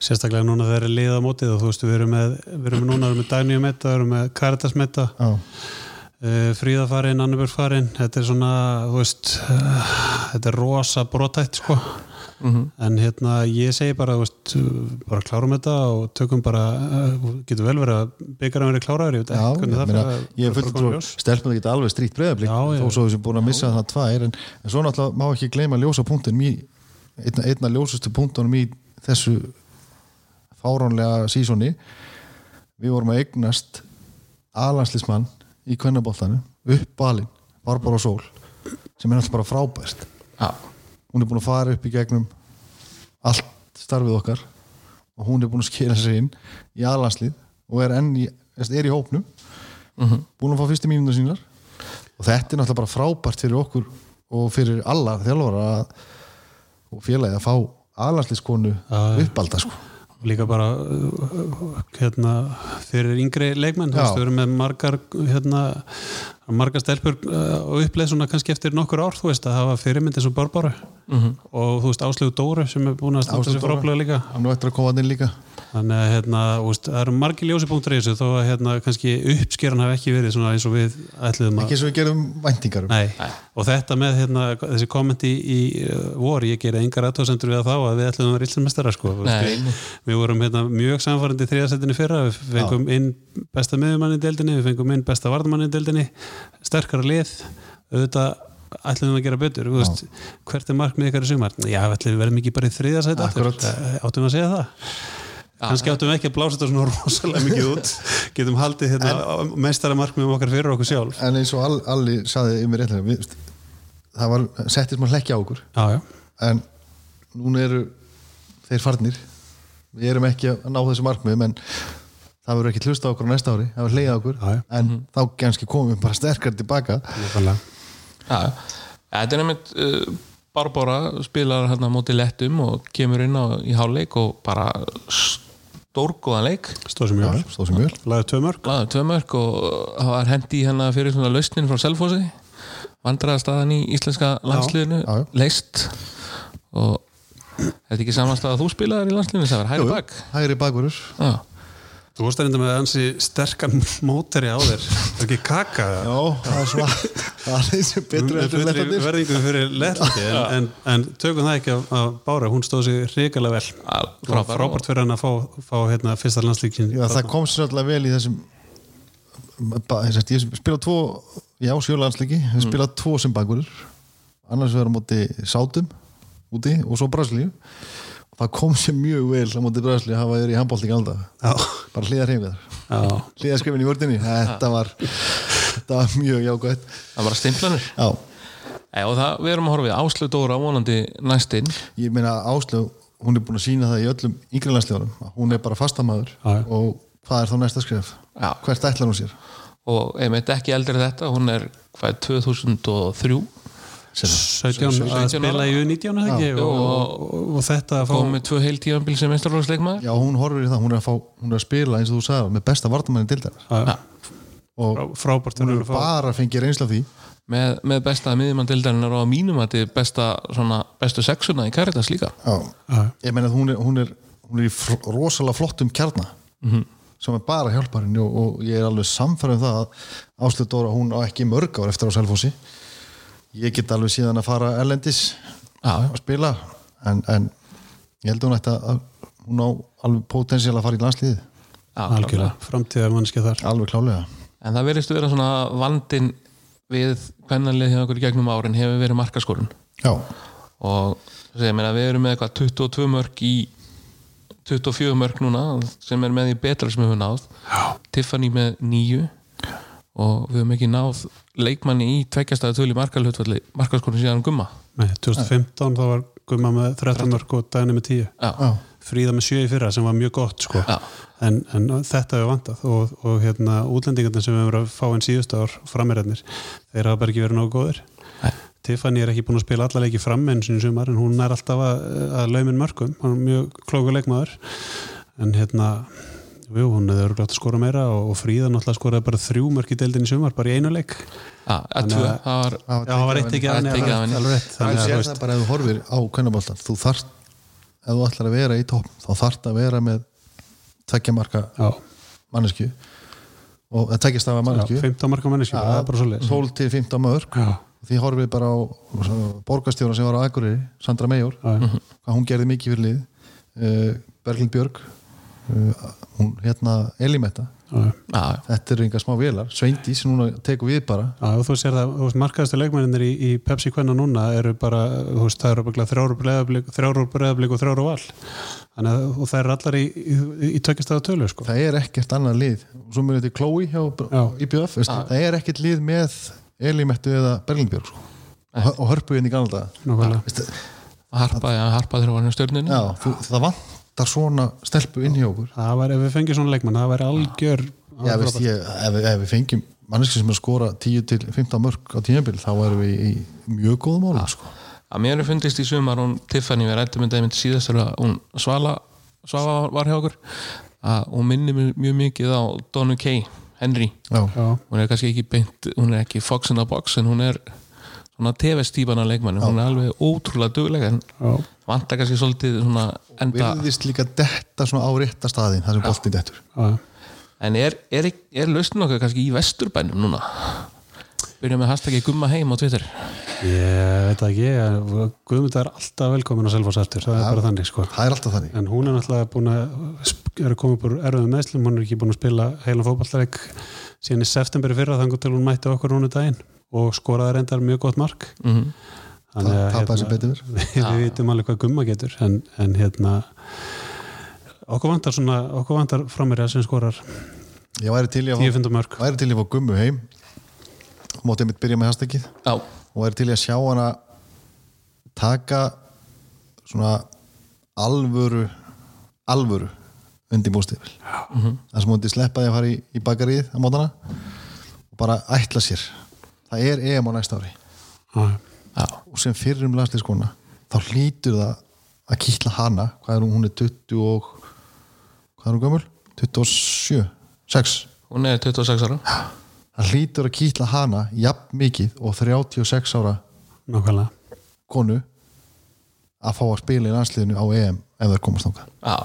Sérstaklega núna þegar er liða á mótið og þú veist við erum með, við erum núna við erum með Dæníu metta, við erum með Caritas metta uh, Fríðafarin, Annabjörg farin þetta er svona, þú veist uh, þetta er rosa brotætt sko en hérna ég segi bara þú veist, bara klárum þetta og tökum bara, uh, getur vel verið að byggja að vera kláraður, ég veit Já, ekki hvernig ég, fer að- er það geta alveg strýtt breyðablík Já, já. þó svo við sem búin að missa það tvær en, en svo náttúrulega má ekki gleyma ljósa punktin í, einna, einna ljósustu punktunum í þessu fáránlega sísoni. Við vorum að eignast alanslismann í kvennaboltanu upp balinn, Barbara Sól sem er alltaf bara frábært. Já, hún er búin að fara upp í gegnum allt starfið okkar og hún er búin að skila sig inn í aðlandslið og er enn í, er í hópnum. Búin að fá fyrstu mínúna sínar. Og þetta er náttúrulega bara frábært fyrir okkur og fyrir alla þjálfara og félagi að fá aðlandsliðskonu uppalda sko. Líka bara hérna, fyrir yngri leikmenn við erum með margar hérna, margar stelpur uh, og uppleið svona kannski eftir nokkur ár þú veist að hafa fyrirmynd eins og Barbara. Og þú veist Áslegu Dóru sem er búin að sér Dóra. fráblega líka. Hann er eftir að koma inn líka. Þannig að hérna, veist, það eru margir ljósipunktur í þessu þó að hérna, kannski uppskeran hafi ekki verið svona eins og við ætluðum að ekki eins og við gerum væntingar um. Og þetta með hérna, þessi kommenti í, í uh, vor, ég gerði engar aðtóðsendur við að þá að við ætlum að vera sko. Við, við vorum hérna, mjög samfærandi í þriðasettinni fyrra, við fengum inn besta miðumann í deildinni, við fengum inn besta vardamann í deildinni, sterkara lið auðvitað ætlum við að gera betur þú veist, hvert er markmið ykkar í sumar? Já, ætlum við verðum ekki bara í þriðasætt Akkurat. áttum við að segja það? Kannski áttum við ekki að blása þetta svona rosalega mikið út. Getum haldið hérna, meistara markmiðum okkar fyrir okkur sjálf. En eins og All- Alli saði um mér eitthvað það var settist maður hlekki á okkur. Já, já, en núna eru þeir farnir. Við erum ekki að ná þessu markmiðum en það verður ekki hlusta á okkur næsta ári það verður hleyja okkur. Já, já. en þá kannski komum við bara sterkar tilbaka. Þetta er nefnt uh, Barbara spilar hérna á móti lettum og kemur inn á í hálfleik og bara stórgóðan leik. Stóð sem mjög mörg laður tvö mörg og það var hendi hérna fyrir svona lausnin frá Selfossi. Vandræðastaðan í íslenska landsliðinu já, já. leist og þetta er ekki samanstað að þú spilaðar í landsliðinu það var hæri bak. Hægri bakverður þú varst reynda með ansi sterkan móteri á þér. Það er ekki kaka? Já, það er svona það er eins og betur eftir fullri lettandir verðingu fyrir letlandi en, en, en tökum það ekki af, af Bára hún stóð sig hrikalega vel. Frábært, frábær. frábært fyrir hann að fá, fá hérna, fyrsta landslíkin Já, það kom sér alltaf vel í þessum ég sagt, ég spila tvo já, sjölandsleiki, við spila tvo sem bakverður annars við erum móti sátum úti og svo Brasilíu. og það kom sér mjög vel á móti Brasilíu að hafa þeir í handbólt alltaf já, bara hlýða hreyfið já, hlýða skrifin í vördinni þetta var, þetta var mjög jákvæmt það var stimplanir. Já, Nei, og það, við erum að horfa við Áslu Dóra vonandi næstinn. Ég meina Áslög hún er búin að sína það í öllum yngri landslegarum hún er bara fastamæður og hvað er þá næsta skrif? Já. hvert ætlar hún sér? og einmitt ekki eldri þetta hún er hvað, 2003 17 að 17 spila í U19 eða ekki? Og, og, og, og þetta að fá komið tvö heil tíðanbíl sem meistarflóksleikmaður Já, hún horfir í það, hún er að, fá, hún er að spila eins og þú sagði með besta vartamanni dildarinnar Já, og frá- frábært hún er hann að fá bara að fengja reynsla af því. Með, með besta miðjumann dildarinnar og á mínum að þetta er besta, svona, bestu sexuna í Caritas líka. Ég meina að hún er, hún er, hún er í rosalega flottum kjarna sem er bara hjálparinn og, og ég er alveg samfærið um það að Áslið Dóra, hún á ekki mörg ár eftir á Selfossi ég get alveg síðan að fara erlendis Já, að spila en, en ég held að hún ætti að að hún á alveg potensiál að fara í landsliðið. Já, algjörlega, framtíða mannskja þar. Alveg klálega. En það verðist vera svona vandin við hvernanlið hjá okkur í gegnum árin hefur verið markaskorun. Já, og segja, meina, við erum með eitthvað 22 mörg í 24 mörg núna sem er með því betra sem við höfum náð. Tiffany með nýju og við höfum ekki náð leikmanni í tveggjastæðu tölu markalhutvalli markaskorun síðan gumma. Nei, 2015 þá var Gumma með 13 mörg og Dæni með 10 já, Fríða með 7 í fyrra sem var mjög gott sko. En, en þetta hefur vantað og, og hérna útlendingarnir sem við hefur að fá einn síðustu ár framirarnir, þeir hafa bara ekki verið nógu góðir. Nei. Tiffany er ekki búin að spila alla leiki fram enn sinni sumar en hún er alltaf að, að laumin mörgum, hann er mjög klóku leikmaður. En hérna jú, hún hefur glátt að skora meira og, og Fríða náttúrulega skoraði bara þrjú mörg í deildin í sumar, bara í einu leik. Já, að tvö, það var var eitt ekki að henni, alveg rétt. Það þannig að, sér þú það veist, bara ef þú horfir á kvennaboltan þú þarft, ef þú ætlar að vera í topp þá þarft að vera með tveggja marka já, mannesku og að tveggja stafa já, mannesku 15 marka manneski, það er bara svo leis 12 til 15 mörg Já, því horfið bara á borgarstjóra sem var á Akureyri, Sandra Meijor hún gerði mikið fyrir lið. Uh, Berglind Björg hún hérna Elimetta já, Já, þetta eru enga smá vélar, Sveindi sem núna tekur við bara. Já, þú sér það, markaðastu leikmennir í, í Pepsi Kvenna núna eru bara, þú veist, það eru bara þrjáru breyðablík og þrjáru val. Þannig að, og það er allar í, í, í tökjastæða tölu, sko. Það er ekkert annað lið. Og svo munið til Chloe hjá Já. IBF veist, það er ekkert lið með Elimettu eða Berglind Björg sko. og, og hörpu henni í gamla daga. Nákvæmlega. Veist, harpa, já, harpa þegar var hann stjórninu það vantar svona stelpu inn hjá okkur. Það var, ef við fengjum svona leikmann, það væri algjör já, veist, ég, ef, ef við fengjum manneski sem er að skora 10 til 15 mörg á tímabil þá erum við í mjög góðum málum sko. að mér er fundist í sumar hún Tiffany við rættum um dæmið síðast þegar hún Svala, Svala var hjá okkur að hún minnir mig mjög mikið á Donu Kay, Henry. Já, Já, hún er kannski ekki beint, hún er ekki fox in the box en hún er svona TV-stípan af leikmanni, hún er alveg ótrúlega dugleg en já, vantar kannski svolítið svona enda, virðist líka detta svona á rétta staðin þar sem boltinn dettur. En er, er, er lausnin okkar kannski í vesturbænum núna? Byrja með hashtaggi gumma heim á Twitter. Ég veit það ekki Guðmund er alltaf velkomin að selfa sæltur, það er bara þannig, sko. það er alltaf þannig. En hún er náttúrulega búin að er að koma upp úr erfiðum meðslum, hún er ekki búin að spila heilan fótballleik síðan í september fyrra þannig til hún mætti okkur núna daginn og skoraði reyndar mjög gott mark. Mm Þannig að, tapaði sem betur. fyrr. við, vitum alveg hvað gumma getur en, en hérna okkur vantar svona, okkur vantar frammeira sem skorar ég væri til í að fá 10-15 mörg væri til í að fá gummu heim. Mótið mitt byrja með hastakið Já, og væri til í að sjá hana taka svona alvöru alvöru undir bústifil það sem hún til sleppaði að fara í, í bakarið á mótana og bara ætla sér. Það er EM á næsta ári. Já, já, og sem fyrir um landslískona þá hlýtur það að kýtla hana. Hvað er hún, hún er 20 og hvað er hún gömul? 27, 6 hún er 26 ára. Það hlýtur að kýtla hana jafn mikið og 36 ára nákvæmlega. konu að fá að spila í landsliðinu á EM ef það komast Já,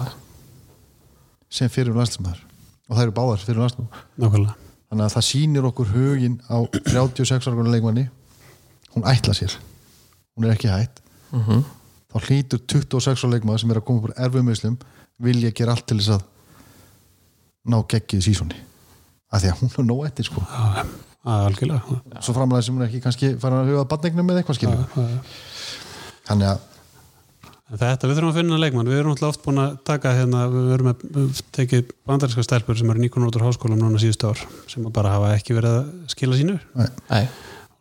sem fyrir um landsliðmaður og það eru báðar fyrir um nákvæmlega. Þannig að það sýnir okkur hugin á 36 ára leikmanni hún ætla sér. Hún er ekki hætt. Mhm. þá hlýtur 26 ára leikmaður sem er að koma úr erfum mislum vilja gera allt til þess að ná geggið sísóni af því að hún er nóg eftir sko. Já, algjörlega. Svo framlega sem hún er ekki kannski fara að huga badnegnum með eitthvað skilju þannig að Þetta, við þurfum að finna leikmann, við erum alltaf oft búin að taka hérna, við erum að við tekið bandarinska stelpur sem eru úr háskólum núna síðustu ár, sem bara hafa ekki verið að skila sínu. nei,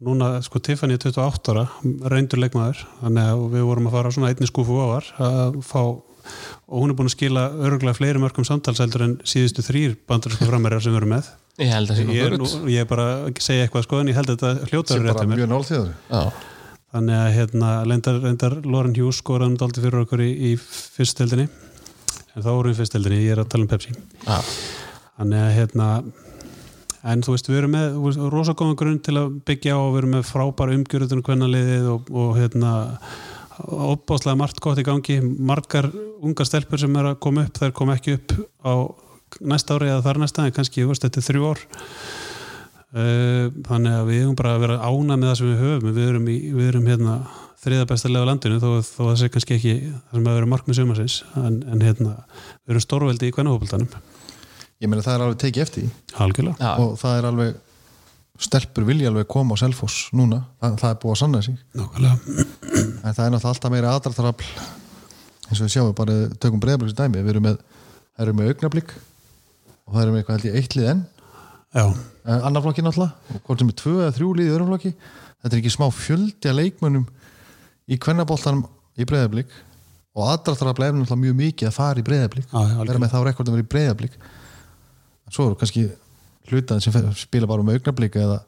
Núna, sko, Tiffany er 28 ára, reyndur leikmaður, þannig að við vorum að fara svona einni skúfu ávar að fá, og hún er búin að skila örgulega fleiri mörgum samtalseldur en síðustu þrýr bandarinska framherjar sem við erum með. ég held að sé Ég er, nokkuð nú, ég er bara að segja eitthvað sko, en ég held að þetta hljóta sem verið bara rétt hjá mér. mjög nálþjóður Já, Þannig að hérna, reyndar, reyndar Lauren Hughes skoraðum daldi fyrir okkur í, í fyrstdeldinni en þá vorum við í fyrstdeldinni, ég er að tala um Pepsi. Já, þannig að hérna en þú veist, við erum með þú veist, rosa góðan grunn til að byggja á og við erum með frábæra umgjörðun hvernig liðið og, og hérna opbáslega margt gott í gangi. Margar ungar stelpur sem er að koma upp þær koma ekki upp á næsta ári eða þar næsta, en kannski, þú veist, þetta er þrjú ár. Uh, þannig að við erum bara að vera ána með það sem við höfum. Við erum, í, við erum hérna þriða besta lega landinu þó, þó það sé kannski ekki það sem að vera markmið sumarsins. En, en hérna, við erum stórveldi í kvennahópultanum ég meina það er alveg tekið eftir því. Algjörlega. Og það er alveg stelpur vilja alveg koma á Selfoss núna. Það, það er búið að sanna sig. Nákvæmlega, en það er náttúrulega alltaf meira aðdrartrafl eins og við sjáum bara tökum breyðabliks dæmi. Við erum með, það eru með augnablík og það eru með eitthvað held ég eitt lið enn. Já, annar flokki náttúrulega. Og hvort sem er tvö eða þrjú lið í öðrum flokki. Þetta er ekki smá fjöldi að leikmönnum í kvennaboltanum í breyðablík og aðdrartrafl er náttúrulega mjög mikið að fara í breyðablík vera með þá rekordum verið í breyðablík svo eru kannski hlutaði sem spila bara um augnablík eða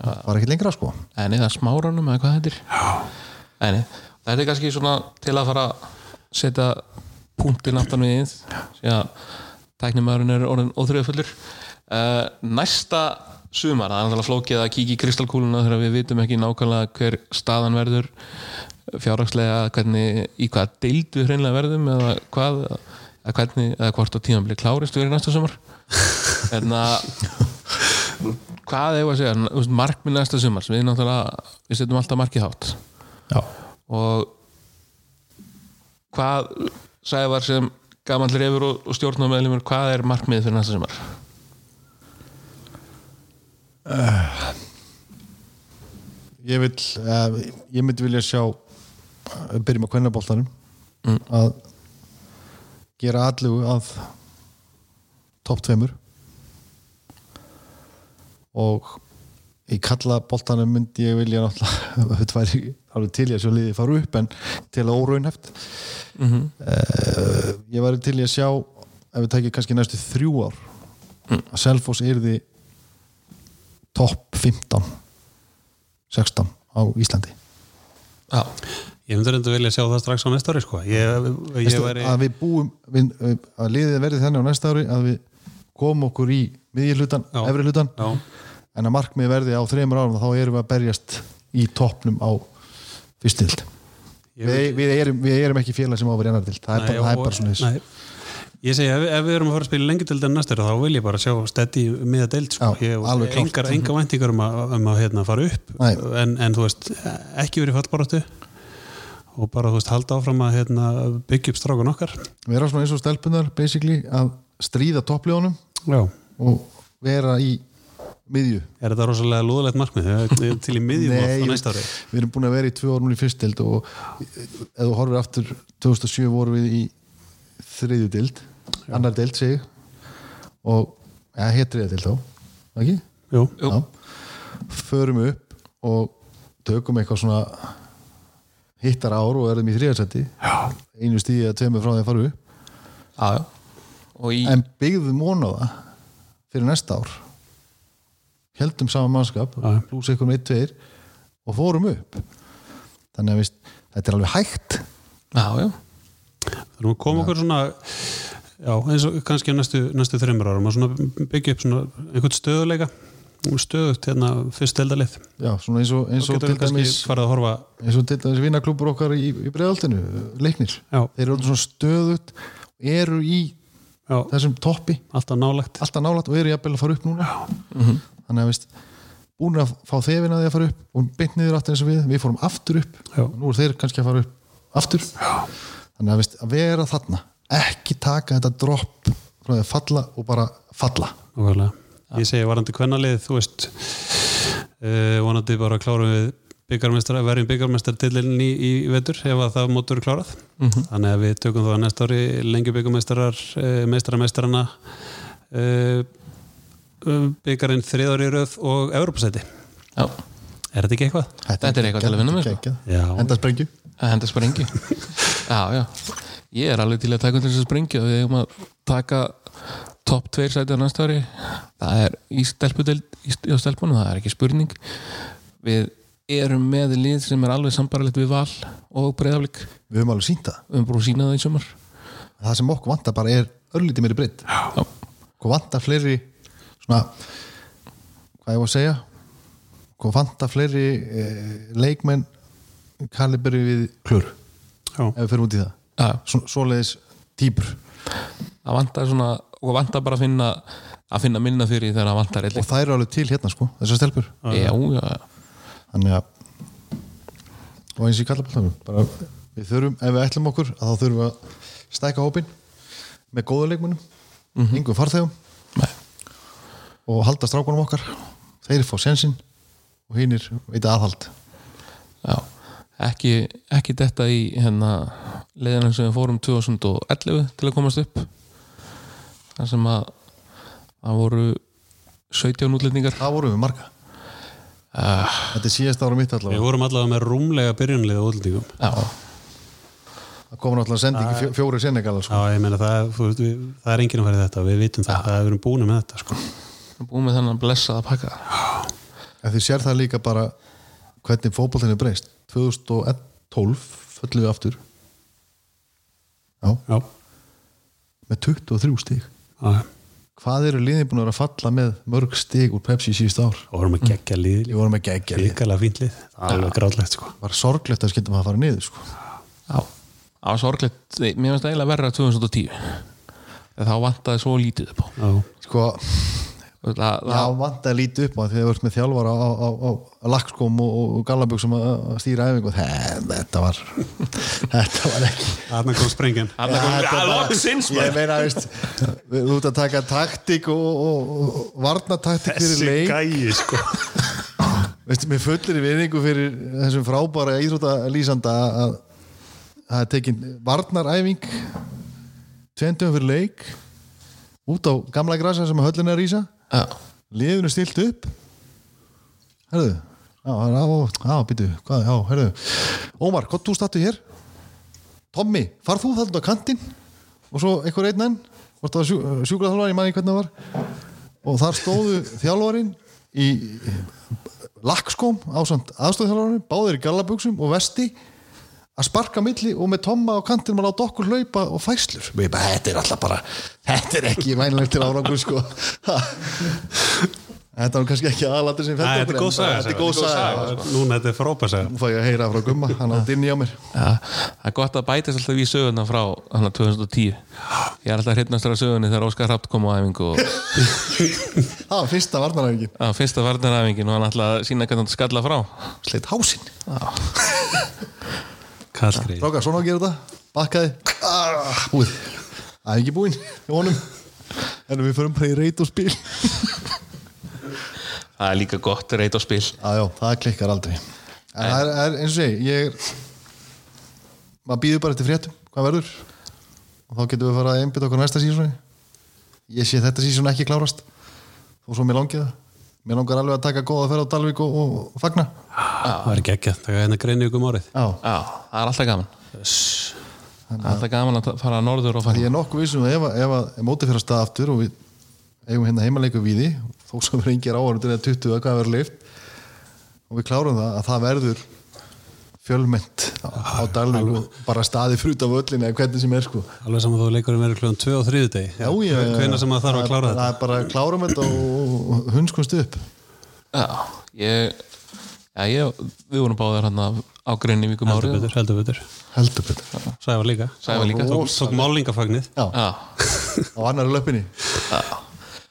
var ekki lengra sko. En eða smáranum eða hvað þetta er. En þetta er kannski svona til að fara að setja punktin aftan við að tæknumæðurinn er orðin óþrjöfullur uh, næsta sumar, það er náttúrulega flókið að kíkja í kristalkúluna þegar við vitum ekki nákvæmlega hver staðan verður fjárhagslega, hvernig, í hvað deild við hreinlega verðum eða hvað eða hvernig, eða hvort á tíma blir klárist við erum næsta sumar? En að hvað hefur að segja, markmið næsta sumar við náttúrulega, við setjum alltaf markið hátt. Já, og hvað sagði var sem gamall reyfur og, og stjórnarmeðlumur, hvað er markmið fyrir næsta sumar? ég vil uh, ég myndi vilja sjá uh, byrjum að kvennaboltanum. Mm. að gera allu að topp tveimur. Og í kalla boltanum myndi ég vilja náttúrulega þetta væri alveg til ég að svo liði fara upp en til að óraunheft mm Mhm. ég væri til ég að sjá ef við tekið kannski næstu þrjú ár að Selfoss yrði topp 15 16 á Íslandi. Já, Ég myndi reynda vilja sjá það strax á næsta ári sko. ég, ég væri, að við búum við, að liðið verði þannig á næsta ári að við komum okkur í miðjihlutan, Já. efri hlutan Já. en að markmið verði á þreymur árum þá erum við að berjast í toppnum á fyrstild við, við, erum, við erum ekki félag sem á að vera annar til það er bara, það er bara svona þess Nei. Ég segi, ef, ef við erum að fara að spila lengi til den næsta ári, þá vil ég bara sjá steddi miða deild sko. Já, ég alveg klárt. engar, væntingar um að, um að hérna, fara upp Nei. en, en þú veist, ekki verið fallbaráttu og bara þú veist, halda áfram að hérna, byggja upp strákan okkar. Vera svona eins og stelpunar basically að stríða toppljónum og vera í miðju. Er þetta rosalega lúðalegt markmið? Til í miðjum á næsta ári? við erum búin að vera í tvö orðum í fyrstild og ef þú horfir aftur 2007 vorum við í þriðju dild, annar dild segi og ja, hér þriðja dild þá, ekki? Jú, Jú. Förum upp og tökum eitthvað svona hittar ár og erum í þriðarsætti einu stíði að tveimur frá því að fara upp. Í, en byggðum von á það fyrir næsta ár. Heldum saman mannskap pluss eitthvað með 1-2 og fórum upp. Þannig að víst, þetta er alveg hægt. Já, já. Þannig að koma okkur svona já, eins og kannski á næstu, næstu þreymur árum að byggja upp svona einhvern stöðuleika stöðugt hérna fyrst deildalið já, svona eins og, eins og til dæmis farið að horfa eins og til dæmis vinnaklúpur okkar í, í breiðaltinu leiknir, Já. þeir eru svona stöðut eru í já, þessum toppi. Alltaf nálægt. Alltaf nálægt og eru jafnvel að fara upp núna. Þannig að veist búin að fá þefina því að fara upp og beint niður aftur eins og við, við fórum aftur upp Já. og nú er þeir kannski að fara upp aftur. Já. þannig að veist að vera þarna ekki taka þetta dropp frá því að falla og bara falla. Nákvæmlega. Ég segi varandi kvennalið, þú veist uh, vonandi bara klárum við byggarmestara, verjum byggarmestar tillin í, í vetur ef að það mótur klárað þannig að við tökum þá að næsta ári lengi byggarmestarar, uh, mestaramestarana uh, byggarinn þriðar í röð og Európasæti. já, Er þetta ekki eitthvað? Þetta er eitthvað til að vinna með, sko. Já. enda sprengju henda sprengju já, já, ég er alveg til að taka undir þess að sprengju og við hefum að taka topp tveir sæti á næsta ári. Það er í í stelpunum, það er ekki spurning. Við erum með lið sem er alveg sambarlegt við val og breyðaflik við höfum alveg sínt það. Við höfum búin að sína það í sumar. Það sem okkur vantar bara er örlítið meiri breytt já, okkur vantar fleiri svona hvað ég var að segja? Okkur vantar fleiri eh, leikmenn kaliberi við klur Já. ef við fyrir út í það. Svoleiðis týpur. Það vantar svona og vantar bara að finna að finna minna fyrir þegar það vantar og eitthvað. það eru alveg til hérna sko, þessar stelpur. Já, já, þannig að og eins og ég kalla bara við þurfum, ef við ætlum okkur að þá þurfum við að stæka hópin með góða leikmunum mm -hmm. yngum farþegum Nei. og halda strákunum okkar. Þeir fá sensinn og hinnir veit aðhald. Já. ekki, ekki þetta í hérna leiðina sem við fórum 2011 til að komast upp þar sem að það voru 17 útlendingar. Það vorum við marga. Uh, þetta er síðast ára mitt Við allavega vorum allavega með rúmlega byrjunlið á útlendingum. já, það kom náttúrulega sendingi fjó, fjóri Senegal sko. Já, ég meina það, þú veist, við, það er enginn að fara í þetta, við vitum það, það er við erum búin með þetta sko. við erum búin með þennan blessaða pakka. En þið sér það líka bara hvernig fótboltinn er breyst. 2012 föllum við aftur. Já, Já, með 23 stíg já. hvað eru liðin búin að vera að falla með mörg stíg úr Pepsi síðust ár? Og vorum að gegja liði ég vorum ekki ekki Ríkala fínt lið, alveg gráðlegt sko. Var sorglegt að skilta maður að fara niður sko. Já, það var sorglegt, mér finnst það eiginlega verra 2010 En þá vantaði svo lítið upp á. Já, sko, það, það, já, vant að líti upp á því að við erum með þjálfara á, á, á, á lakkskóm og, og gallaböksum að að stýra æfingu. Þe- þetta var þetta var ekki þarna kom loksins, ég meina, veist við þú ert að taka taktík og, og, og varnataktík fyrir leik. gæi sko. Veistu, mér fullir í viðingu fyrir þessum frábæra íþróttalýsanda að það er tekin varnaræfing tvendum fyrir leik út á gamla grasa sem höllin er já, liðinu stilt upp. Herðu já, býtu, hvað, já, herðu. Ómar, hvað þú stattu hér? Tommy, far þú þarna á kantinn? Og svo einhver einn enn? Sjú, sjúkraþjálfari, ég manni hvernig það var. Og þar stóðu þjálfarin í lakkskóm ásand aðstofþjálfarin, báðir í gallabuxum og vesti að sparka á milli og með Tomma á kantinn maður láta okkur hlaupa og fæslur. Við bara, þetta er alltaf bara þetta er ekki vænilegt til árangur sko. Ha. þetta var kannski ekki aðalatur sem Nei, fætti þetta er góð saga þetta er góð saga saga. Núna þetta er frábæð saga. Nú fæ ég að heyra frá Gumma, hann átt inn í á mér. Já, það er gott að bætast alltaf í söguna frá hana 2010 Ég er alltaf hreitnastur af sögunni þegar Óskar Hrapt kom á æfingu og það var fyrsta varnaræfingin, á fyrsta varnaræfingin og hann alltaf að sína Ráka, svona að gera þetta, bakkaði. Ah, búið, það er ekki búinn í honum. En við förum bara í reit og spil. Það er líka gott reit og spil. Já, já, það klikkar aldrei. En það er, er eins og segi ég er, maður býður bara eftir fréttum hvað verður. Og þá getum við að fara að einbytta okkur á næsta sísoni ég sé þetta sísoni ekki klárast. Og svo mér langið það. Mér langar alveg að taka góða ferð á Dalvík og, og, og fagna Það var geggjað, það er hérna greinu ykkur Já, Já, það er alltaf gaman. Það er alltaf gaman að fara að norður og fara ég er nokkuð vissum að ef, að- ef, að- ef mótið fyrir að stað aftur og við eigum hérna heimaleiku við því þó sem við engir áhörundur eða 20 að hvað verður leift og við klárum það að það verður fjölmennt á, á Dalvík og bara staði frút af öllinni eða hvernig sem er sko. Alveg saman þó leikurinn verður kljóðan 2 og 3 deg. Hvenær sem maður þarf að klára það þetta. er bara að klárum þetta og, og hundskunst upp. Já, ég, já, ég við vorum báðir hann á grunni vikum Heldur árið. betur, heldur betur. Heldur betur. Sævar líka. Sævar líka. Tók, tók málingafagnið Já, Já, á annari löppinni.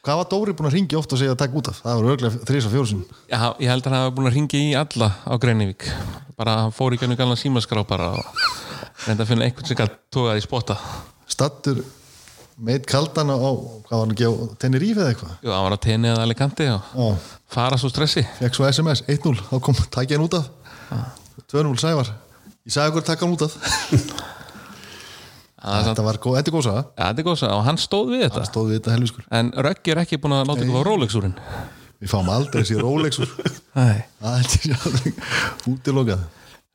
Hvað var Dóri búin að ringja oft og segja að taka út af? Það var örglega þrís og fjórsum já, ég held að hann hafa búin að ringja í alla á Greinivík bara hann fór í gennum galna símaskrá bara og reynda að finna einhvern sem gætt tókað í spotta. Stattur meitt kaldan á, hvað var hann að gefa Tenerife eða eitthvað? Jú, hann var að tenni eða Alicante og fara svo stressi. Fekk svo SMS 1-0, þá kom takja hann út af. 2-0 Sævar. Ég sagði okkur að taka hann út af. Þetta var góð, þetta er góð saga. Já, þetta er góð sag og hann stóð við þetta. Stóð við þetta helviskur en Röggi er ekki búin að láta ykkur á Rolex-úrin Við fáum aldrei sér Rolexur. Er ekki útilokað.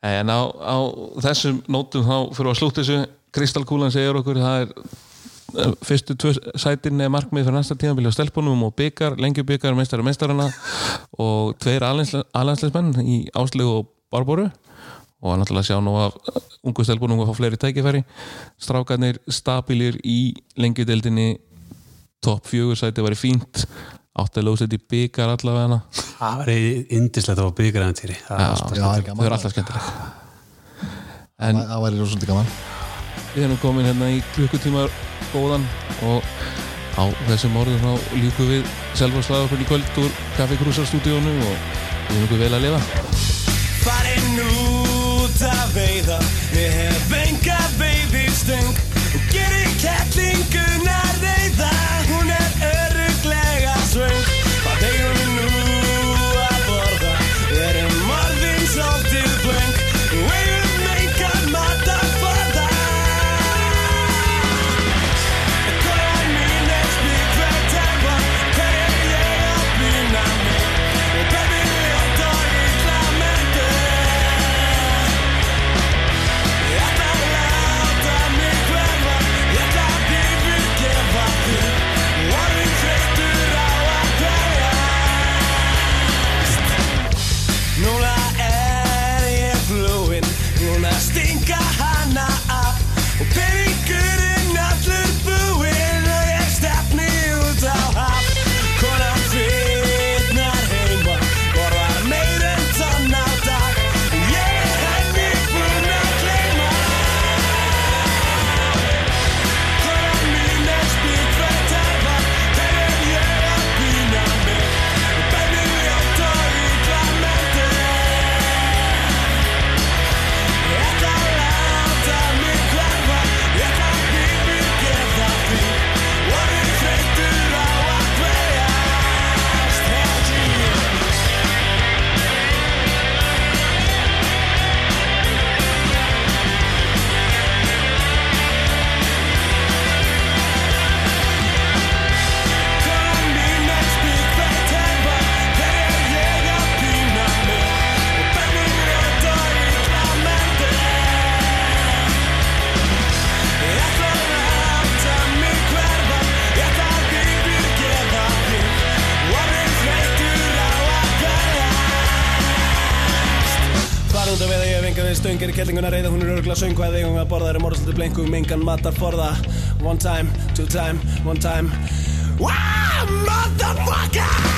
En á, á þessum nótum þá fyrir að slúta þessu. Kristalkúlan segir okkur það er fyrstu tvö sætin er markmið fyrir næsta tímabili á stelpunum og byggar, lengjubyggar, meistari meistarana og tveir alhansleismenn í Áslegu og Barboru og að náttúrulega sjá nú af ungu stelpunum að fá fleiri tækifæri. Strákarnir stabilir í lengjudeldinni topp fjögur sæti var fínt. Átti að lósa þetta í byggar allavega. Hana Það var indislegt að fá byggaræðantýri Það alltaf Já, það er þau eru alltaf skemmtileg. En Það væri rosalega gaman. Við erum komin hérna í klukkutíma góðan og á þessum orðum þá líkum við selva slaga okkur í kvöld úr Kaffi Krúsar stúdíónu og við erum okkur vel að lifa. Farin út að veiða örgla söng hvað eigum við að borða Erum orðslutu blengu, mingan matar forða. One time, two time, one time. Wow, motherfucker